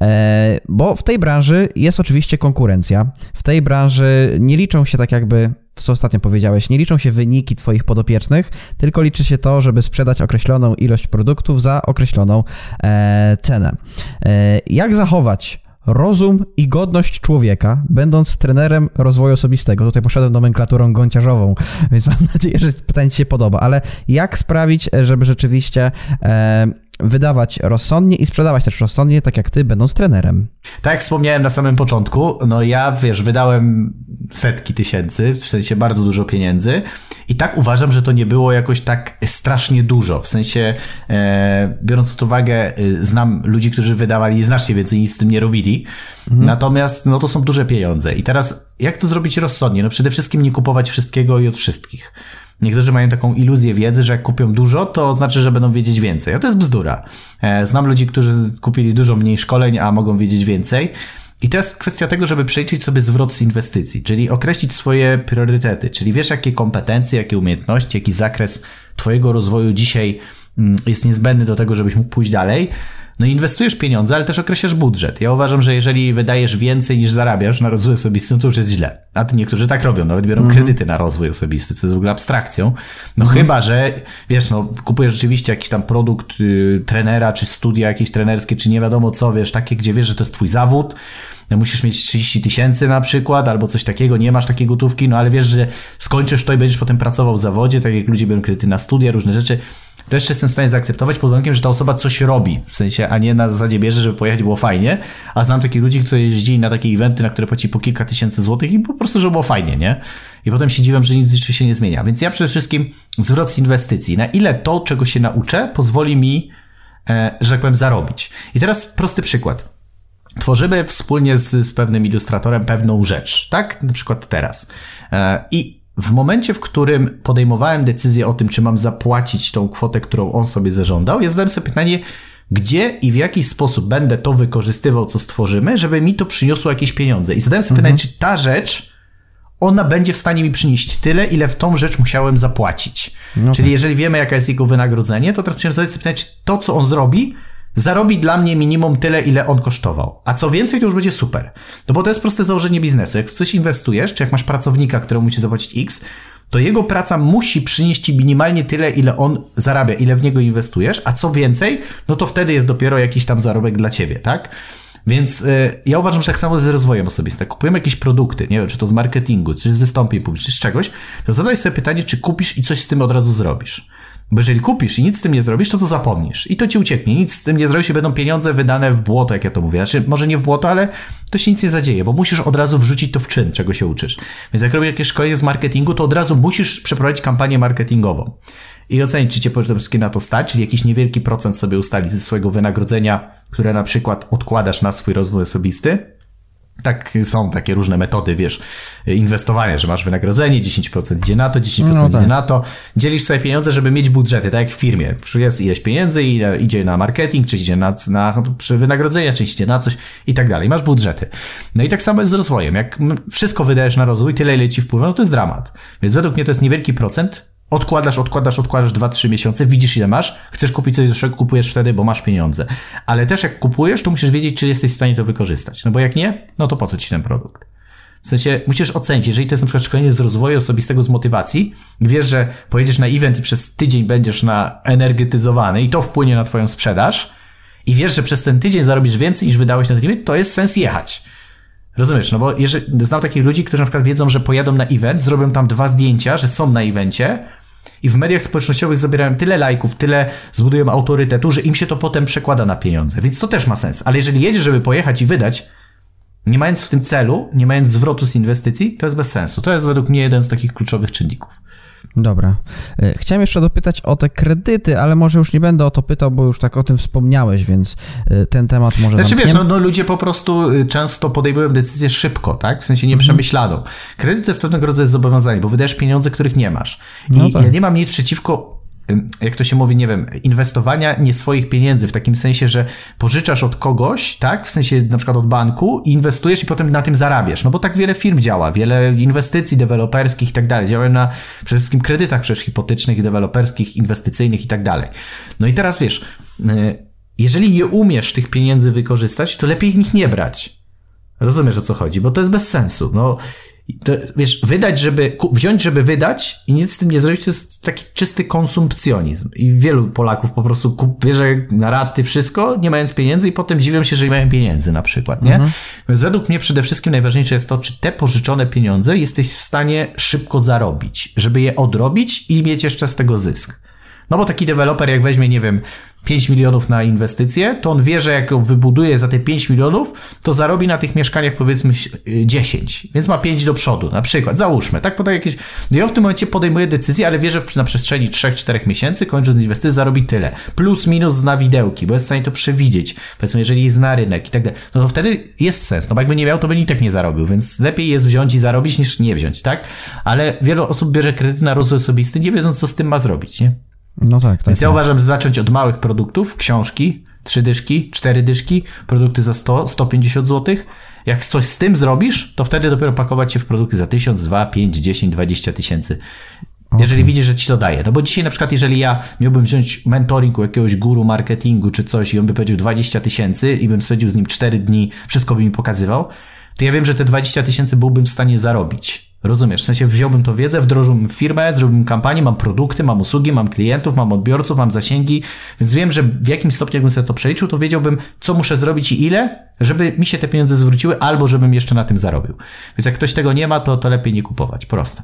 E, bo w tej branży jest oczywiście konkurencja. W tej branży nie liczą się tak jakby to, co ostatnio powiedziałeś, nie liczą się wyniki Twoich podopiecznych, tylko liczy się to, żeby sprzedać określoną ilość produktów za określoną e, cenę. E, jak zachować rozum i godność człowieka, będąc trenerem rozwoju osobistego? Tutaj poszedłem nomenklaturą gąciarzową, więc mam nadzieję, że pytanie Ci się podoba, ale jak sprawić, żeby rzeczywiście e, wydawać rozsądnie i sprzedawać też rozsądnie, tak jak Ty, będąc trenerem? Tak jak wspomniałem na samym początku, no ja, wiesz, wydałem setki tysięcy, w sensie bardzo dużo pieniędzy i tak uważam, że to nie było jakoś tak strasznie dużo, w sensie e, biorąc pod uwagę, e, znam ludzi, którzy wydawali znacznie więcej i nic z tym nie robili, natomiast no to są duże pieniądze i teraz jak to zrobić rozsądnie? No przede wszystkim nie kupować wszystkiego i od wszystkich. Niektórzy mają taką iluzję wiedzy, że jak kupią dużo, to znaczy, że będą wiedzieć więcej. A to jest bzdura. E, Znam ludzi, którzy kupili dużo mniej szkoleń, a mogą wiedzieć więcej. I to jest kwestia tego, żeby przeliczyć sobie zwrot z inwestycji, czyli określić swoje priorytety, czyli wiesz, jakie kompetencje, jakie umiejętności, jaki zakres Twojego rozwoju dzisiaj mm, jest niezbędny do tego, żebyś mógł pójść dalej. No inwestujesz pieniądze, ale też określasz budżet. Ja uważam, że jeżeli wydajesz więcej niż zarabiasz na rozwój osobisty, no to już jest źle. A ty niektórzy tak robią, nawet biorą kredyty na rozwój osobisty, co jest w ogóle abstrakcją. No chyba, że wiesz, no kupujesz rzeczywiście jakiś tam produkt y, trenera, czy studia jakieś trenerskie, czy nie wiadomo co, wiesz, takie, gdzie wiesz, że to jest twój zawód, musisz mieć 30 tysięcy na przykład, albo coś takiego, nie masz takiej gotówki, no ale wiesz, że skończysz to i będziesz potem pracował w zawodzie, tak jak ludzie biorą kredyty na studia, różne rzeczy. To jeszcze jestem w stanie zaakceptować pod warunkiem, że ta osoba coś robi, w sensie, a nie na zasadzie bierze, żeby pojechać było fajnie, a znam takich ludzi, którzy jeździli na takie eventy, na które płaci po kilka tysięcy złotych i po prostu, żeby było fajnie, nie? I potem się dziwię, że nic się nie zmienia. Więc ja przede wszystkim zwrot z inwestycji. Na ile to, czego się nauczę, pozwoli mi, e, że tak powiem, zarobić. I teraz prosty przykład tworzymy wspólnie z, z pewnym ilustratorem pewną rzecz, tak? Na przykład teraz. E, I w momencie, w którym podejmowałem decyzję o tym, czy mam zapłacić tą kwotę, którą on sobie zażądał, ja zadałem sobie pytanie, gdzie i w jaki sposób będę to wykorzystywał, co stworzymy, żeby mi to przyniosło jakieś pieniądze. I zadałem sobie pytanie, czy ta rzecz, ona będzie w stanie mi przynieść tyle, ile w tą rzecz musiałem zapłacić. Czyli jeżeli wiemy, jaka jest jego wynagrodzenie, to teraz musiałem zadać sobie pytanie, czy to, co on zrobi, zarobi dla mnie minimum tyle, ile on kosztował. A co więcej, to już będzie super. No bo to jest proste założenie biznesu. Jak w coś inwestujesz, czy jak masz pracownika, któremu musi zapłacić X, to jego praca musi przynieść ci minimalnie tyle, ile on zarabia, ile w niego inwestujesz, a co więcej, no to wtedy jest dopiero jakiś tam zarobek dla ciebie, tak? Więc y, ja uważam, że tak samo z rozwojem osobistym. Kupujemy jakieś produkty, nie wiem, czy to z marketingu, czy z wystąpień publicznych, czy z czegoś, to zadaj sobie pytanie, czy kupisz i coś z tym od razu zrobisz. Bo jeżeli kupisz i nic z tym nie zrobisz, to to zapomnisz. I to ci ucieknie. Nic z tym nie zrobisz i będą pieniądze wydane w błoto, jak ja to mówię. Znaczy, może nie w błoto, ale to się nic nie zadzieje, bo musisz od razu wrzucić to w czyn, czego się uczysz. Więc jak robisz jakieś szkolenie z marketingu, to od razu musisz przeprowadzić kampanię marketingową. I ocenić, czy cię przede wszystkim na to stać, czyli jakiś niewielki procent sobie ustalić ze swojego wynagrodzenia, które na przykład odkładasz na swój rozwój osobisty. Tak, są takie różne metody, wiesz, inwestowania, że masz wynagrodzenie, 10% idzie na to, 10% No tak. idzie na to. Dzielisz sobie pieniądze, żeby mieć budżety, tak jak w firmie. Jest ileś pieniędzy, ile idzie na marketing, czy idzie na, na przy wynagrodzenia, czy idzie na coś i tak dalej. Masz budżety. No i tak samo jest z rozwojem. Jak wszystko wydajesz na rozwój, tyle ile ci wpływa, no to jest dramat. Więc według mnie to jest niewielki procent. Odkładasz, odkładasz, odkładasz 2-3 miesiące, widzisz ile masz, chcesz kupić coś droższego, kupujesz wtedy, bo masz pieniądze. Ale też jak kupujesz, to musisz wiedzieć, czy jesteś w stanie to wykorzystać. No bo jak nie, no to po co ci ten produkt? W sensie musisz ocenić, jeżeli to jest na przykład szkolenie z rozwoju osobistego, z motywacji, wiesz, że pojedziesz na event i przez tydzień będziesz na energetyzowany i to wpłynie na twoją sprzedaż i wiesz, że przez ten tydzień zarobisz więcej niż wydałeś na ten event, to jest sens jechać. Rozumiesz, no bo jeżeli, znam takich ludzi, którzy na przykład wiedzą, że pojadą na event, zrobią tam dwa zdjęcia, że są na evencie i w mediach społecznościowych zabierają tyle lajków, tyle zbudują autorytetu, że im się to potem przekłada na pieniądze. Więc to też ma sens. Ale jeżeli jedziesz, żeby pojechać i wydać, nie mając w tym celu, nie mając zwrotu z inwestycji, to jest bez sensu. To jest według mnie jeden z takich kluczowych czynników. Dobra. E, chciałem jeszcze dopytać o te kredyty, ale może już nie będę o to pytał, bo już tak o tym wspomniałeś, więc e, ten temat może. Znaczy wiesz, no, no, ludzie po prostu y, często podejmują decyzję szybko, tak? W sensie nieprzemyślaną. Kredyt to jest pewnego rodzaju zobowiązanie, bo wydajesz pieniądze, których nie masz. I no tak. ja nie mam nic przeciwko jak to się mówi, nie wiem, inwestowania nie swoich pieniędzy, w takim sensie, że pożyczasz od kogoś, tak, w sensie na przykład od banku inwestujesz i potem na tym zarabiasz, no bo tak wiele firm działa, wiele inwestycji deweloperskich i tak dalej, działają na przede wszystkim kredytach przecież hipotecznych, deweloperskich, inwestycyjnych i tak dalej. No i teraz wiesz, y, jeżeli nie umiesz tych pieniędzy wykorzystać, to lepiej ich nie brać. Rozumiesz o co chodzi, bo to jest bez sensu. No, to, wiesz, wydać, żeby, wziąć, żeby wydać i nic z tym nie zrobić, to jest taki czysty konsumpcjonizm. I wielu Polaków po prostu kup, bierze na raty wszystko, nie mając pieniędzy i potem dziwią się, że nie mają pieniędzy na przykład, nie? Mhm. Więc według mnie przede wszystkim najważniejsze jest to, czy te pożyczone pieniądze jesteś w stanie szybko zarobić, żeby je odrobić i mieć jeszcze z tego zysk. No bo taki deweloper, jak weźmie, nie wiem, 5 milionów na inwestycje, to on wie, że jak ją wybuduje za te 5 milionów, to zarobi na tych mieszkaniach powiedzmy 10, więc ma 5 do przodu, na przykład, załóżmy, tak, podaj jakieś, no i on w tym momencie podejmuje decyzję, ale wie, że na przestrzeni 3-4 miesięcy, kończąc inwestycje, zarobi tyle, plus minus zna widełki, bo jest w stanie to przewidzieć, powiedzmy, jeżeli zna rynek i tak dalej, no to wtedy jest sens, no bo jakby nie miał, to by i tak nie zarobił, więc lepiej jest wziąć i zarobić, niż nie wziąć, tak, ale wiele osób bierze kredyty na rozwój osobisty, nie wiedząc, co z tym ma zrobić, nie? No tak, tak. Więc ja tak. uważam, że zacząć od małych produktów, książki, trzy dyszki, cztery dyszki, produkty za 100, 150 zł. Jak coś z tym zrobisz, to wtedy dopiero pakować się w produkty za 1000, 2, 5, 10, 20 tysięcy. Jeżeli okay. widzisz, że ci to daje. No bo dzisiaj na przykład, jeżeli ja miałbym wziąć mentoring u jakiegoś guru marketingu czy coś i on by powiedział 20 tysięcy i bym spędził z nim 4 dni, wszystko by mi pokazywał, to ja wiem, że te 20 tysięcy byłbym w stanie zarobić. Rozumiesz? W sensie wziąłbym tą wiedzę, wdrożyłbym firmę, zrobiłbym kampanię, mam produkty, mam usługi, mam klientów, mam odbiorców, mam zasięgi, więc wiem, że w jakim stopniu jakbym sobie to przeliczył, to wiedziałbym, co muszę zrobić i ile, żeby mi się te pieniądze zwróciły, albo żebym jeszcze na tym zarobił. Więc jak ktoś tego nie ma, to, to lepiej nie kupować. Proste.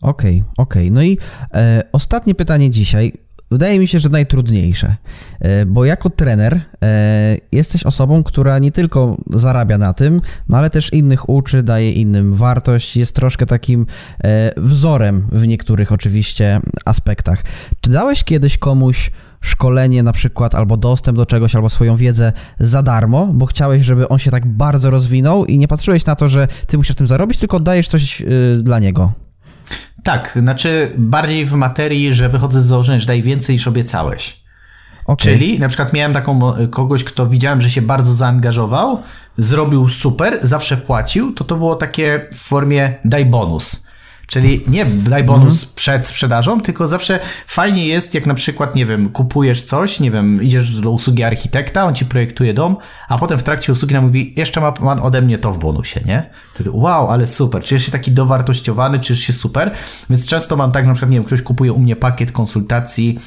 Okej, okay, okej. Okay. No i e, ostatnie pytanie dzisiaj. Wydaje mi się, że najtrudniejsze, e, bo jako trener e, jesteś osobą, która nie tylko zarabia na tym, no ale też innych uczy, daje innym wartość, jest troszkę takim e, wzorem w niektórych oczywiście aspektach. Czy dałeś kiedyś komuś szkolenie na przykład, albo dostęp do czegoś, albo swoją wiedzę za darmo, bo chciałeś, żeby on się tak bardzo rozwinął i nie patrzyłeś na to, że ty musisz tym zarobić, tylko dajesz coś dla niego? Tak, znaczy bardziej w materii, że wychodzę z założenia, że daj więcej niż obiecałeś. Okay. Czyli na przykład miałem taką kogoś, kto widziałem, że się bardzo zaangażował, zrobił super, zawsze płacił, to to było takie w formie daj bonus. Czyli nie daj bonus mhm. przed sprzedażą, tylko zawsze fajnie jest, jak na przykład, nie wiem, kupujesz coś, nie wiem, idziesz do usługi architekta, on ci projektuje dom, a potem w trakcie usługi nam mówi, jeszcze ma pan ode mnie to w bonusie, nie? Ty, wow, ale super, czujesz się taki dowartościowany, czujesz się super, więc często mam tak, na przykład, nie wiem, ktoś kupuje u mnie pakiet konsultacji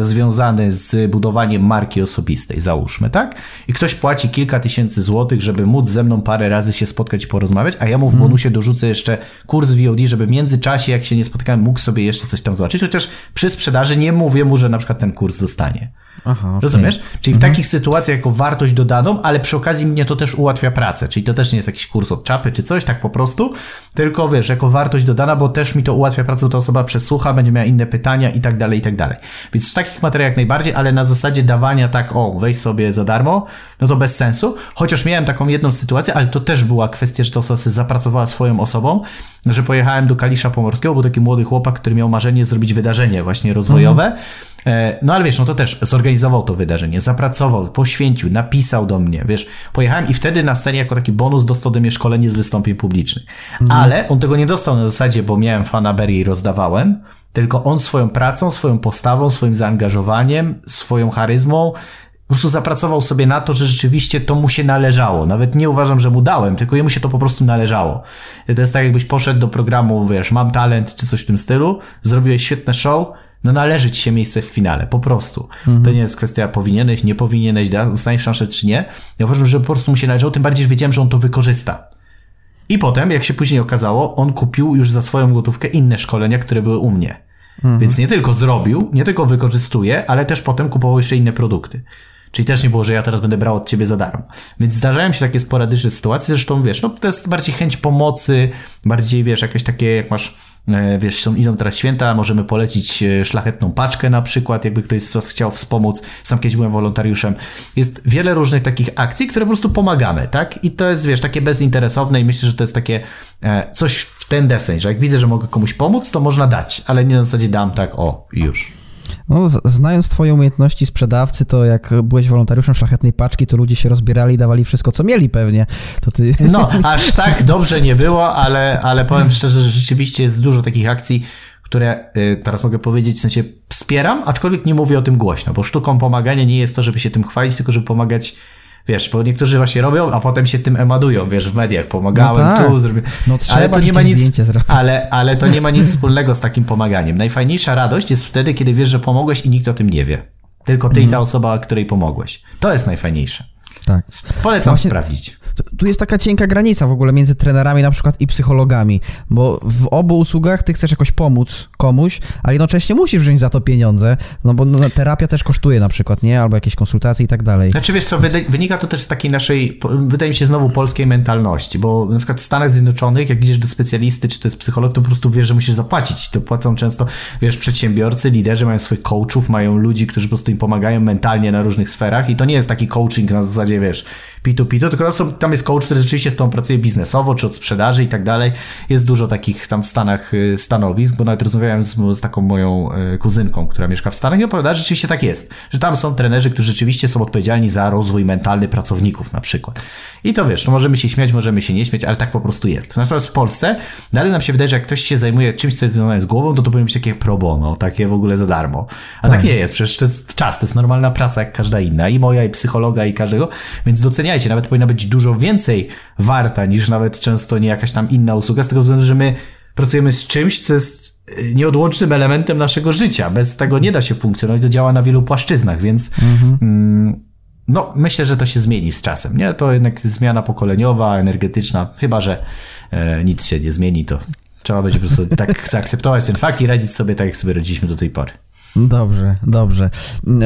związany z budowaniem marki osobistej, załóżmy, tak? I ktoś płaci kilka tysięcy złotych, żeby móc ze mną parę razy się spotkać i porozmawiać, a ja mu w mhm. bonusie dorzucę jeszcze kurs VOD, żeby w międzyczasie, jak się nie spotykałem, mógł sobie jeszcze coś tam zobaczyć, chociaż przy sprzedaży nie mówię mu, że na przykład ten kurs dostanie. Aha, okay. Rozumiesz? Czyli w mhm. takich sytuacjach jako wartość dodaną, ale przy okazji mnie to też ułatwia pracę. Czyli to też nie jest jakiś kurs od czapy czy coś, tak po prostu, tylko wiesz, jako wartość dodana, bo też mi to ułatwia pracę, bo ta osoba przesłucha, będzie miała inne pytania i tak dalej, i tak dalej. Więc w takich materiałach najbardziej, ale na zasadzie dawania tak, o, weź sobie za darmo, no to bez sensu. Chociaż miałem taką jedną sytuację, ale to też była kwestia, że ta osoba zapracowała swoją osobą, że pojechałem do Kalisza Pomorskiego, był taki młody chłopak, który miał marzenie zrobić wydarzenie właśnie rozwojowe. Mhm no ale wiesz, no to też zorganizował to wydarzenie, zapracował, poświęcił, napisał do mnie, wiesz, pojechałem i wtedy na scenie jako taki bonus dostał do mnie szkolenie z wystąpień publicznych. Mhm. Ale on tego nie dostał na zasadzie, bo miałem fanaberii i rozdawałem, tylko on swoją pracą, swoją postawą, swoim zaangażowaniem, swoją charyzmą prostu zapracował sobie na to, że rzeczywiście to mu się należało. Nawet nie uważam, że mu dałem, tylko jemu się to po prostu należało. To jest tak, jakbyś poszedł do programu, wiesz, mam talent czy coś w tym stylu, zrobiłeś świetne show, no należy ci się miejsce w finale, po prostu. Mhm. To nie jest kwestia powinieneś, nie powinieneś, dostaniesz szansę czy nie. Ja uważam, że po prostu mu się należało, tym bardziej, że wiedziałem, że on to wykorzysta. I potem, jak się później okazało, on kupił już za swoją gotówkę inne szkolenia, które były u mnie. Mhm. Więc nie tylko zrobił, nie tylko wykorzystuje, ale też potem kupował jeszcze inne produkty. Czyli też nie było, że ja teraz będę brał od ciebie za darmo. Więc zdarzają się takie sporadyczne sytuacje, zresztą wiesz, no to jest bardziej chęć pomocy, bardziej wiesz, jakieś takie, jak masz wiesz, są, idą teraz święta, możemy polecić e, szlachetną paczkę na przykład, jakby ktoś z Was chciał wspomóc. Sam kiedyś byłem wolontariuszem. Jest wiele różnych takich akcji, które po prostu pomagamy, tak? I to jest, wiesz, takie bezinteresowne i myślę, że to jest takie e, coś w ten deseń, że jak widzę, że mogę komuś pomóc, to można dać, ale nie na zasadzie dam tak, o, już. No, znając twoje umiejętności sprzedawcy, to jak byłeś wolontariuszem szlachetnej paczki, to ludzie się rozbierali i dawali wszystko, co mieli pewnie. To ty... No, aż tak dobrze nie było, ale, ale powiem szczerze, że rzeczywiście jest dużo takich akcji, które y, teraz mogę powiedzieć, w sensie wspieram, aczkolwiek nie mówię o tym głośno, bo sztuką pomagania nie jest to, żeby się tym chwalić, tylko żeby pomagać Wiesz, bo niektórzy właśnie robią, a potem się tym emadują, wiesz, w mediach. Pomagałem no tak. tu, zrobiłem. No, ale to nie ma nic. Ale, ale to nie ma nic wspólnego z takim pomaganiem. Najfajniejsza radość jest wtedy, kiedy wiesz, że pomogłeś i nikt o tym nie wie. Tylko ty i ta mhm. osoba, której pomogłeś. To jest najfajniejsze. Tak. Polecam Właśnie, sprawdzić. Tu jest taka cienka granica w ogóle między trenerami na przykład i psychologami, bo w obu usługach ty chcesz jakoś pomóc komuś, ale jednocześnie musisz wziąć za to pieniądze, no bo no, terapia też kosztuje na przykład, nie? Albo jakieś konsultacje i tak dalej. Znaczy wiesz co, wynika to też z takiej naszej, wydaje mi się znowu polskiej mentalności, bo na przykład w Stanach Zjednoczonych, jak idziesz do specjalisty, czy to jest psycholog, to po prostu wiesz, że musisz zapłacić. To płacą często, wiesz, przedsiębiorcy, liderzy mają swoich coachów, mają ludzi, którzy po prostu im pomagają mentalnie na różnych sferach i to nie jest taki coaching na zasadzie, wiesz, P2P, tylko tam, są, tam jest coach, który rzeczywiście z tą pracuje biznesowo, czy od sprzedaży i tak dalej. Jest dużo takich tam w Stanach y, stanowisk, bo nawet rozmawiałem z, z taką moją y, kuzynką, która mieszka w Stanach i opowiada, że rzeczywiście tak jest, że tam są trenerzy, którzy rzeczywiście są odpowiedzialni za rozwój mentalny pracowników na przykład. I to wiesz, no możemy się śmiać, możemy się nie śmiać, ale tak po prostu jest. Natomiast w Polsce dalej nam się wydaje, że jak ktoś się zajmuje czymś, co jest związane z głową, to to powinno być takie pro bono, takie w ogóle za darmo. A tak, tak nie jest, przecież to jest czas, to jest normalna praca jak każda inna, i moja, i psychologa, i każdego, więc doceniajcie, nawet powinna być dużo więcej warta niż nawet często nie jakaś tam inna usługa, z tego względu, że my pracujemy z czymś, co jest y, nieodłącznym elementem naszego życia. Bez tego nie da się funkcjonować, to działa na wielu płaszczyznach, więc mhm. mm, no, myślę, że to się zmieni z czasem, nie? To jednak zmiana pokoleniowa, energetyczna, chyba, że e, nic się nie zmieni, to trzeba będzie po prostu tak zaakceptować ten fakt i radzić sobie tak, jak sobie radziliśmy do tej pory. Dobrze, dobrze.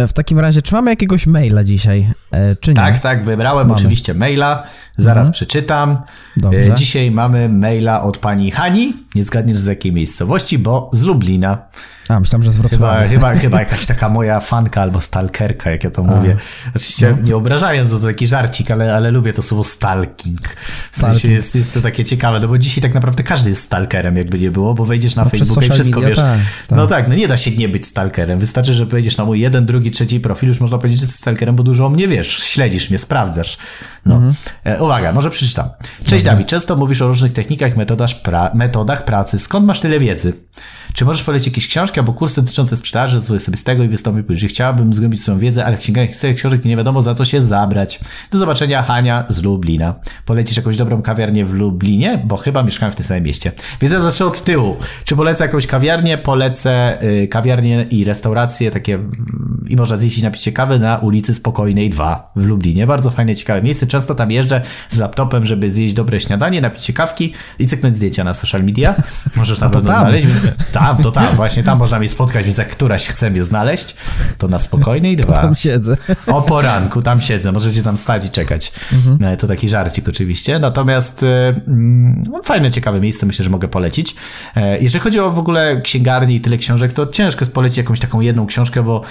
W takim razie, czy mamy jakiegoś maila dzisiaj, e, czy nie? Tak, tak, wybrałem mamy. oczywiście maila, zaraz mhm. przeczytam. Dobrze. E, dzisiaj mamy maila od pani Hani, nie zgadniesz z jakiej miejscowości, bo z Lublina. A, myślałem, że z Wrocławia. Chyba, chyba, chyba jakaś taka moja fanka albo stalkerka, jak ja to mówię. Oczywiście no. nie obrażając, to taki żarcik, ale, ale lubię to słowo stalking. W sensie jest, jest to takie ciekawe, no bo dzisiaj tak naprawdę każdy jest stalkerem, jakby nie było, bo wejdziesz na no, Facebooka i wszystko media, wiesz. Tak, tak. No tak, no nie da się nie być stalkerem. Wystarczy, że wejdziesz na mój jeden, drugi, trzeci profil, już można powiedzieć, że jesteś stalkerem, bo dużo o mnie wiesz, śledzisz mnie, sprawdzasz. No. Mhm. E, uwaga, może przeczytam. Cześć Dawid, często mówisz o różnych technikach, metodach, pra metodach pracy. Skąd masz tyle wiedzy? Czy możesz polecić jakieś książki albo kursy dotyczące sprzedaży, co sobie z tego i wystąpić, że chciałabym zgłębić swoją wiedzę, ale w księgarniach tyle książek nie wiadomo za co się zabrać. Do zobaczenia, Hania z Lublina. Polecisz jakąś dobrą kawiarnię w Lublinie? Bo chyba mieszkałem w tym samym mieście. Więc ja zacznę od tyłu. Czy polecę jakąś kawiarnię? Polecę y, kawiarnię i restauracje takie mm, i można zjeść i napić się kawy na ulicy Spokojnej 2 w Lublinie. Bardzo fajne, ciekawe miejsce. Często tam jeżdżę z laptopem, żeby zjeść dobre śniadanie, napić się kawki i cyknąć zdjęcia na social media. Możesz na pewno znaleźć, więc tam, to tam, właśnie tam można mnie spotkać, więc jak któraś chce mnie znaleźć, to na spokojnej dwa. Tam siedzę. O poranku, tam siedzę, możecie tam stać i czekać. Mhm. E, to taki żarcik oczywiście. Natomiast e, no, fajne, ciekawe miejsce, myślę, że mogę polecić. E, jeżeli chodzi o w ogóle księgarnię i tyle książek, to ciężko jest polecić jakąś taką jedną książkę, bo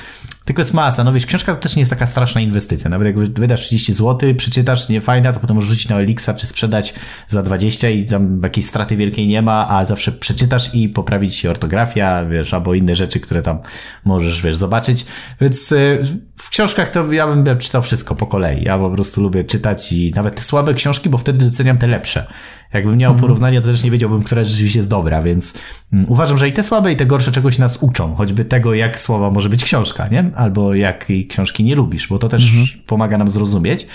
tylko jest masa. No wiesz, książka to też nie jest taka straszna inwestycja. Nawet jak wydasz 30 zł, przeczytasz, nie fajna, to potem możesz rzucić na Elixa, czy sprzedać za 20 i tam jakiejś straty wielkiej nie ma, a zawsze przeczytasz i poprawić się ortografia, wiesz, albo inne rzeczy, które tam możesz, wiesz, zobaczyć. Więc y, w książkach to ja bym czytał wszystko po kolei. Ja po prostu lubię czytać i nawet te słabe książki, bo wtedy doceniam te lepsze. Jakbym miał porównanie, to też nie wiedziałbym, która rzeczywiście jest dobra, więc mm, uważam, że i te słabe, i te gorsze czegoś nas uczą, choćby tego, jak słowa może być książka, nie? Albo jakiej książki nie lubisz, bo to też mhm. pomaga nam zrozumieć.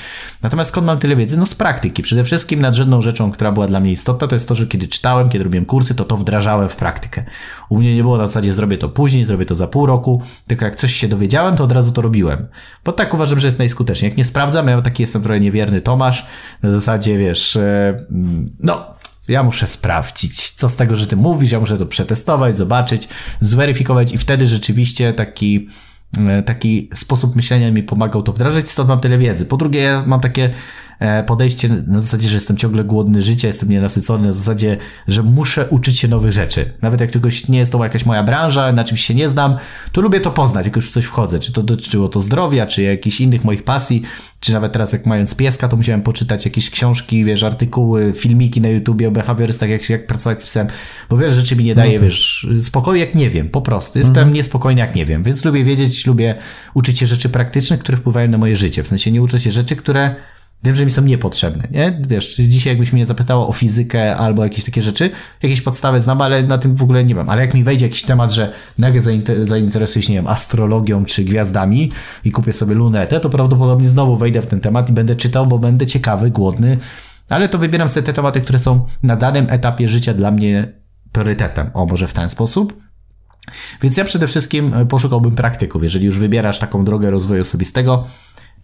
Natomiast skąd mam tyle wiedzy? No z praktyki. Przede wszystkim nadrzędną rzeczą, która była dla mnie istotna, to jest to, że kiedy czytałem, kiedy robiłem kursy, to to wdrażałem w praktykę. U mnie nie było na zasadzie zrobię to później, zrobię to za pół roku, tylko jak coś się dowiedziałem, to od razu to robiłem. Bo tak uważam, że jest najskuteczniej. Jak nie sprawdzam, ja taki jestem trochę niewierny Tomasz, na zasadzie, wiesz, e, no, ja muszę sprawdzić, co z tego, że ty mówisz, ja muszę to przetestować, zobaczyć, zweryfikować i wtedy rzeczywiście taki, e, taki sposób myślenia mi pomagał to wdrażać, stąd mam tyle wiedzy. Po drugie, ja mam takie podejście na zasadzie, że jestem ciągle głodny życia, jestem nienasycony, na zasadzie, że muszę uczyć się nowych rzeczy. Nawet jak czegoś nie jest to jakaś moja branża, na czymś się nie znam, to lubię to poznać, jak już w coś wchodzę. Czy to dotyczyło to zdrowia, czy jakichś innych moich pasji, czy nawet teraz jak mając pieska, to musiałem poczytać jakieś książki, wiesz, artykuły, filmiki na YouTubie o behawiorystach, jak, jak pracować z psem, bo wiele rzeczy mi nie daje, no wiesz, spokoju jak nie wiem, po prostu. Jestem mhm. niespokojny jak nie wiem, więc lubię wiedzieć, lubię uczyć się rzeczy praktycznych, które wpływają na moje życie. W sensie nie uczę się rzeczy, które Wiem, że mi są niepotrzebne, nie? Wiesz, dzisiaj jakbyś mnie zapytało o fizykę albo jakieś takie rzeczy, jakieś podstawy znam, ale na tym w ogóle nie mam. Ale jak mi wejdzie jakiś temat, że nagle zainteresuję się, nie wiem, astrologią czy gwiazdami i kupię sobie lunetę, to prawdopodobnie znowu wejdę w ten temat i będę czytał, bo będę ciekawy, głodny. Ale to wybieram sobie te tematy, które są na danym etapie życia dla mnie priorytetem. O, może w ten sposób. Więc ja przede wszystkim poszukałbym praktyków. Jeżeli już wybierasz taką drogę rozwoju osobistego,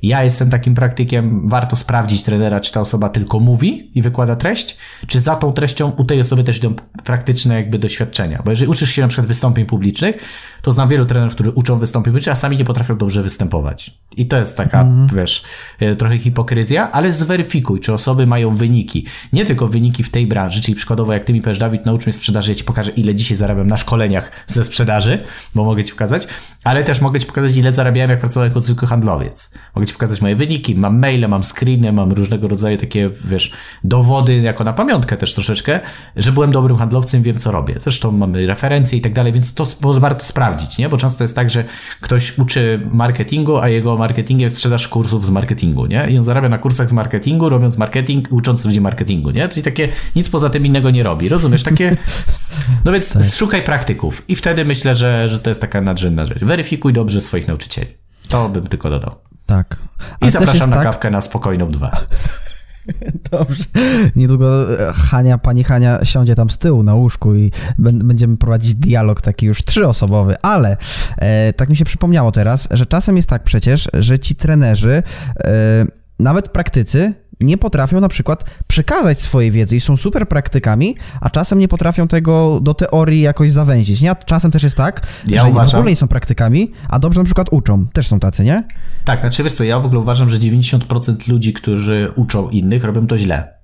ja jestem takim praktykiem, warto sprawdzić trenera, czy ta osoba tylko mówi i wykłada treść, czy za tą treścią u tej osoby też idą praktyczne jakby doświadczenia. Bo jeżeli uczysz się na przykład wystąpień publicznych, to znam wielu trenerów, którzy uczą wystąpień publicznych, a sami nie potrafią dobrze występować. I to jest taka, mm. wiesz, e, trochę hipokryzja, ale zweryfikuj, czy osoby mają wyniki. Nie tylko wyniki w tej branży, czyli przykładowo jak ty mi powiesz, Dawid, naucz mnie sprzedaży, ja ci pokażę, ile dzisiaj zarabiam na szkoleniach ze sprzedaży, bo mogę ci pokazać, ale też mogę ci pokazać, ile zarabiałem, jak pracowałem jako zwykły handlowiec. Mogę ci pokazać moje wyniki, mam maile, mam screeny, mam różnego rodzaju takie, wiesz, dowody, jako na pamiątkę też troszeczkę, że byłem dobrym handlowcem, wiem co robię. Zresztą mamy referencje i tak dalej, więc to warto sprawdzić, nie? Bo często jest tak, że ktoś uczy marketingu, a jego marketingiem jest sprzedaż kursów z marketingu, nie? I on zarabia na kursach z marketingu, robiąc marketing, ucząc ludzi marketingu, nie? Czyli takie nic poza tym innego nie robi. Rozumiesz? Takie. No więc tak. szukaj praktyków i wtedy myślę, że, że to jest taka nadrzędna rzecz. Weryfikuj dobrze swoich nauczycieli. To bym tylko dodał. Tak. I zapraszam na tak... kawkę na spokojną dwa. Dobrze. Niedługo e, Hania, pani Hania siądzie tam z tyłu na łóżku i będziemy prowadzić dialog taki już trzyosobowy, ale e, tak mi się przypomniało teraz, że czasem jest tak przecież, że ci trenerzy, e, nawet praktycy, nie potrafią na przykład przekazać swojej wiedzy i są super praktykami, a czasem nie potrafią tego do teorii jakoś zawęzić. Nie? czasem też jest tak, ja że uważam... w ogóle nie są praktykami, a dobrze na przykład uczą. Też są tacy, nie? Tak, znaczy wiesz co, ja w ogóle uważam, że 90% ludzi, którzy uczą innych, robią to źle.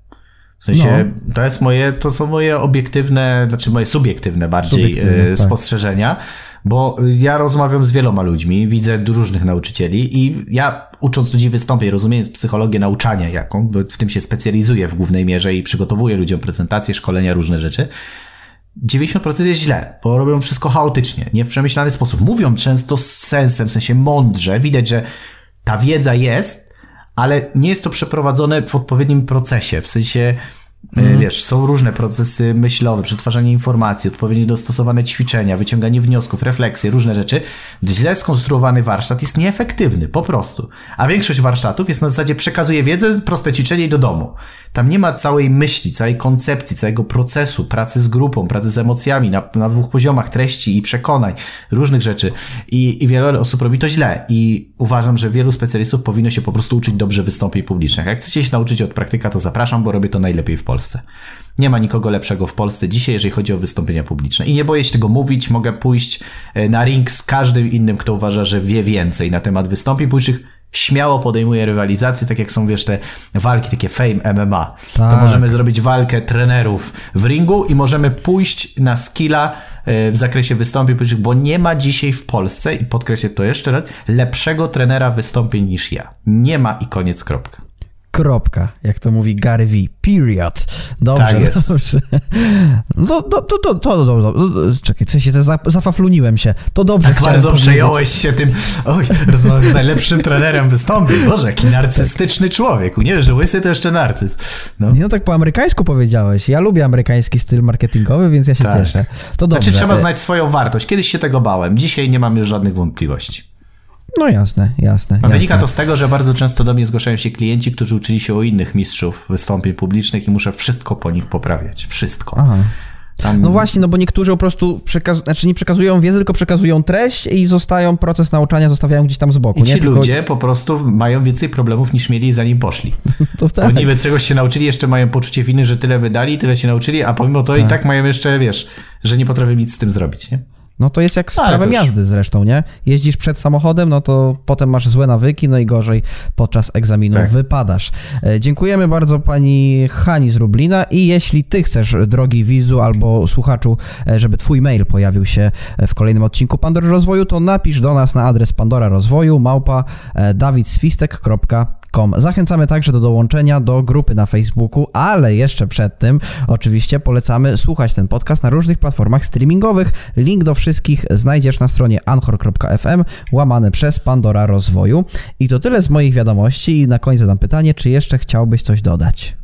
W sensie, no. to jest moje, to są moje obiektywne, znaczy moje subiektywne bardziej subiektywne, tak. spostrzeżenia. Tak bo ja rozmawiam z wieloma ludźmi, widzę różnych nauczycieli i ja ucząc ludzi wystąpień, rozumiejąc psychologię nauczania jaką, bo w tym się specjalizuję w głównej mierze i przygotowuję ludziom prezentacje, szkolenia, różne rzeczy, 90% jest źle, bo robią wszystko chaotycznie, nie w przemyślany sposób. Mówią często z sensem, w sensie mądrze, widać, że ta wiedza jest, ale nie jest to przeprowadzone w odpowiednim procesie, w sensie Mhm. Wiesz, są różne procesy myślowe, przetwarzanie informacji, odpowiednio dostosowane ćwiczenia, wyciąganie wniosków, refleksje, różne rzeczy. Źle skonstruowany warsztat jest nieefektywny, po prostu. A większość warsztatów jest na zasadzie przekazuje wiedzę, proste ćwiczenie i do domu. Tam nie ma całej myśli, całej koncepcji, całego procesu, pracy z grupą, pracy z emocjami na, na dwóch poziomach treści i przekonań, różnych rzeczy. I, I wiele osób robi to źle. I uważam, że wielu specjalistów powinno się po prostu uczyć dobrze wystąpień publicznych. Jak chcecie się nauczyć od praktyka, to zapraszam, bo robię to najlepiej w Polsce. Nie ma nikogo lepszego w Polsce dzisiaj, jeżeli chodzi o wystąpienia publiczne. I nie boję się tego mówić, mogę pójść e, na ring z każdym innym, kto uważa, że wie więcej na temat wystąpień publicznych śmiało podejmuje rywalizację, tak jak są, wiesz, te walki, takie fame MMA. Tak. To możemy zrobić walkę trenerów w ringu i możemy pójść na skilla e, w zakresie wystąpień publicznych, bo nie ma dzisiaj w Polsce, i podkreślę to jeszcze raz, lepszego trenera wystąpień niż ja. Nie ma i koniec, kropka. Kropka, jak to mówi Gary V. Period. Dobrze, tak jest. dobrze. No to, to, to, to, to, to, czekaj, coś się zafafluniłem się. To dobrze Tak bardzo przejąłeś się tym, oj, rozmawiam z najlepszym trenerem wystąpień. Boże, jaki narcystyczny człowiek. Nie wiesz, że łysy to jeszcze narcyz. No. no tak po amerykańsku powiedziałeś. Ja lubię amerykański styl marketingowy, więc ja się tak. cieszę. To dobrze. Znaczy trzeba znać swoją wartość. Kiedyś się tego bałem. Dzisiaj nie mam już żadnych wątpliwości. No jasne, jasne. A wynika to z tego, że bardzo często do mnie zgłaszają się klienci, którzy uczyli się o innych mistrzów wystąpień publicznych i muszę wszystko po nich poprawiać. Wszystko. Aha. Tam... No właśnie, no bo niektórzy po prostu przekaz... znaczy nie przekazują wiedzę, tylko przekazują treść i zostają, proces nauczania zostawiają gdzieś tam z boku. I ci nie? Tylko... ludzie po prostu mają więcej problemów niż mieli zanim poszli. to tak. Bo niby czegoś się nauczyli, jeszcze mają poczucie winy, że tyle wydali, tyle się nauczyli, a pomimo to tak. i tak mają jeszcze, wiesz, że nie potrafią nic z tym zrobić, nie? No to jest jak z prawem już... jazdy zresztą, nie? Jeździsz przed samochodem, no to potem masz złe nawyki, no i gorzej podczas egzaminu tak. wypadasz. E, dziękujemy bardzo pani Hani z Rublina i jeśli ty chcesz, drogi wizu albo słuchaczu, e, żeby twój mail pojawił się e, w kolejnym odcinku Pandory Rozwoju, to napisz do nas na adres Pandora Rozwoju małpa dawidswistek.com Zachęcamy także do dołączenia do grupy na Facebooku, ale jeszcze przed tym oczywiście polecamy słuchać ten podcast na różnych platformach streamingowych. Link do wszystkich znajdziesz na stronie anchor.fm łamane przez Pandora Rozwoju. I to tyle z moich wiadomości i na koniec zadam pytanie, czy jeszcze chciałbyś coś dodać?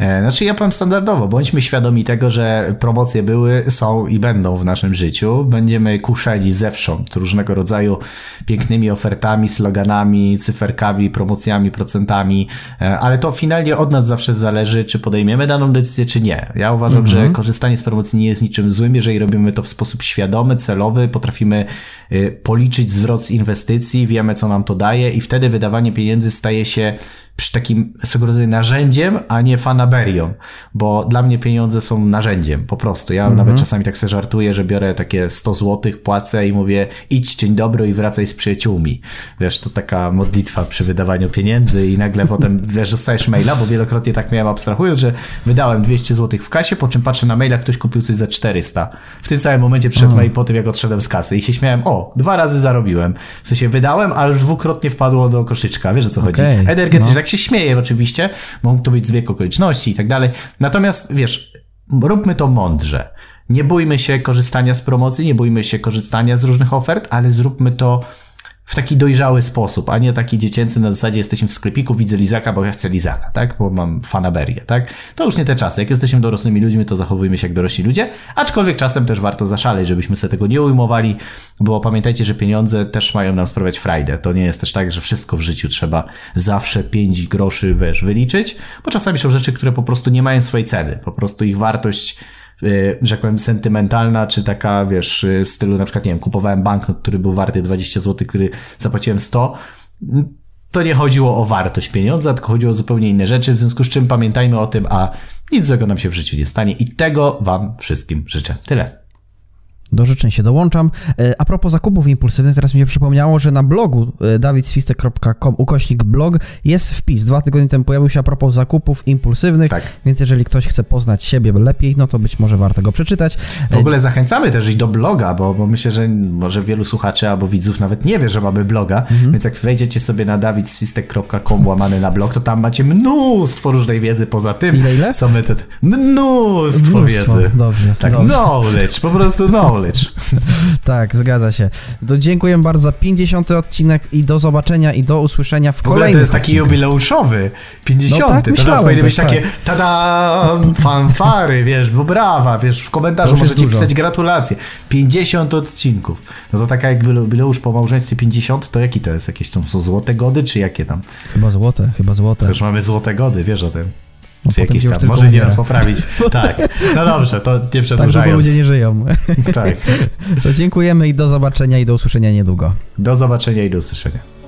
E, znaczy ja powiem standardowo, bądźmy świadomi tego, że promocje były, są i będą w naszym życiu. Będziemy kuszeni zewsząd różnego rodzaju pięknymi ofertami, sloganami, cyferkami, promocjami, procentami, e, ale to finalnie od nas zawsze zależy, czy podejmiemy daną decyzję, czy nie. Ja uważam, mhm. że korzystanie z promocji nie jest niczym złym, jeżeli robimy to w sposób świadomy, celowy, potrafimy e, policzyć zwrot z inwestycji, wiemy co nam to daje i wtedy wydawanie pieniędzy staje się takim swego rodzaju narzędziem, a nie fanaberią, bo dla mnie pieniądze są narzędziem, po prostu. Ja nawet mhm. czasami tak sobie żartuję, że biorę takie 100 złotych, płacę i mówię idź dzień dobry i wracaj z przyjaciółmi. Wiesz, to taka modlitwa przy wydawaniu pieniędzy i nagle potem, wiesz, dostajesz maila, bo wielokrotnie tak miałem abstrahując, że wydałem 200 złotych w kasie, po czym patrzę na maila, ktoś kupił coś za 400. W tym samym momencie przyszedł mail po tym, jak odszedłem z kasy i się śmiałem, o, dwa razy zarobiłem. W sensie wydałem, a już dwukrotnie wpadło do koszyczka, wiesz o co okay. chodzi. Energetycznie, no. tak się śmieję oczywiście, mogą to być zbieg okoliczności i tak dalej. Natomiast wiesz, róbmy to mądrze. Nie bójmy się korzystania z promocji, nie bójmy się korzystania z różnych ofert, ale zróbmy to w taki dojrzały sposób, a nie taki dziecięcy na zasadzie jesteśmy w sklepiku, widzę lizaka, bo ja chcę lizaka, tak? Bo mam fanaberię, tak? To już nie te czasy. Jak jesteśmy dorosłymi ludźmi, to zachowujmy się jak dorośli ludzie, aczkolwiek czasem też warto zaszaleć, żebyśmy sobie tego nie ujmowali, bo pamiętajcie, że pieniądze też mają nam sprawiać frajdę. To nie jest też tak, że wszystko w życiu trzeba zawsze 5 groszy, wiesz, wyliczyć, bo czasami są rzeczy, które po prostu nie mają swojej ceny. Po prostu ich wartość że tak powiem, sentymentalna, czy taka, wiesz, y, w stylu na przykład, nie wiem, kupowałem banknot, który był warty 20 zł, który zapłaciłem 100, to nie chodziło o wartość pieniądza, tylko chodziło o zupełnie inne rzeczy, w związku z czym pamiętajmy o tym, a nic złego nam się w życiu nie stanie i tego Wam wszystkim życzę. Tyle. Do życzeń się dołączam. E, a propos zakupów impulsywnych, teraz mi się przypomniało, że na blogu e, dawidswistek.com ukośnik blog jest wpis. Dwa tygodnie temu pojawił się a propos zakupów impulsywnych, tak. więc jeżeli ktoś chce poznać siebie lepiej, no to być może warto go przeczytać. W ogóle zachęcamy też iść do bloga, bo, bo myślę, że może wielu słuchaczy albo widzów nawet nie wie, że mamy bloga, mhm. więc jak wejdziecie sobie na dawidswistek.com łamany na blog, to tam macie mnóstwo różnej wiedzy poza tym, ile, ile? co my... Te... Mnóstwo, mnóstwo wiedzy. Dobrze. Tak, dobrze. knowledge, po prostu knowledge tak, zgadza się. To dziękuję bardzo za 50 odcinek i do zobaczenia i do usłyszenia w, w kolejnym. to jest taki jubileuszowy. 50. No tak, to teraz powinny być tak. takie tada, fanfary, wiesz, bo brawa, wiesz, w komentarzu możecie dużo. pisać gratulacje. 50 odcinków. No to taka jak jubileusz po małżeństwie 50, to jaki to jest? Jakieś tam są złote gody, czy jakie tam? Chyba złote, chyba złote. Też mamy złote gody, wiesz o tym. No Czy jakieś tam, może nas poprawić. tak, no dobrze, to nie przedłużając. Tak, ludzie nie żyją. tak. To dziękujemy i do zobaczenia i do usłyszenia niedługo. Do zobaczenia i do usłyszenia.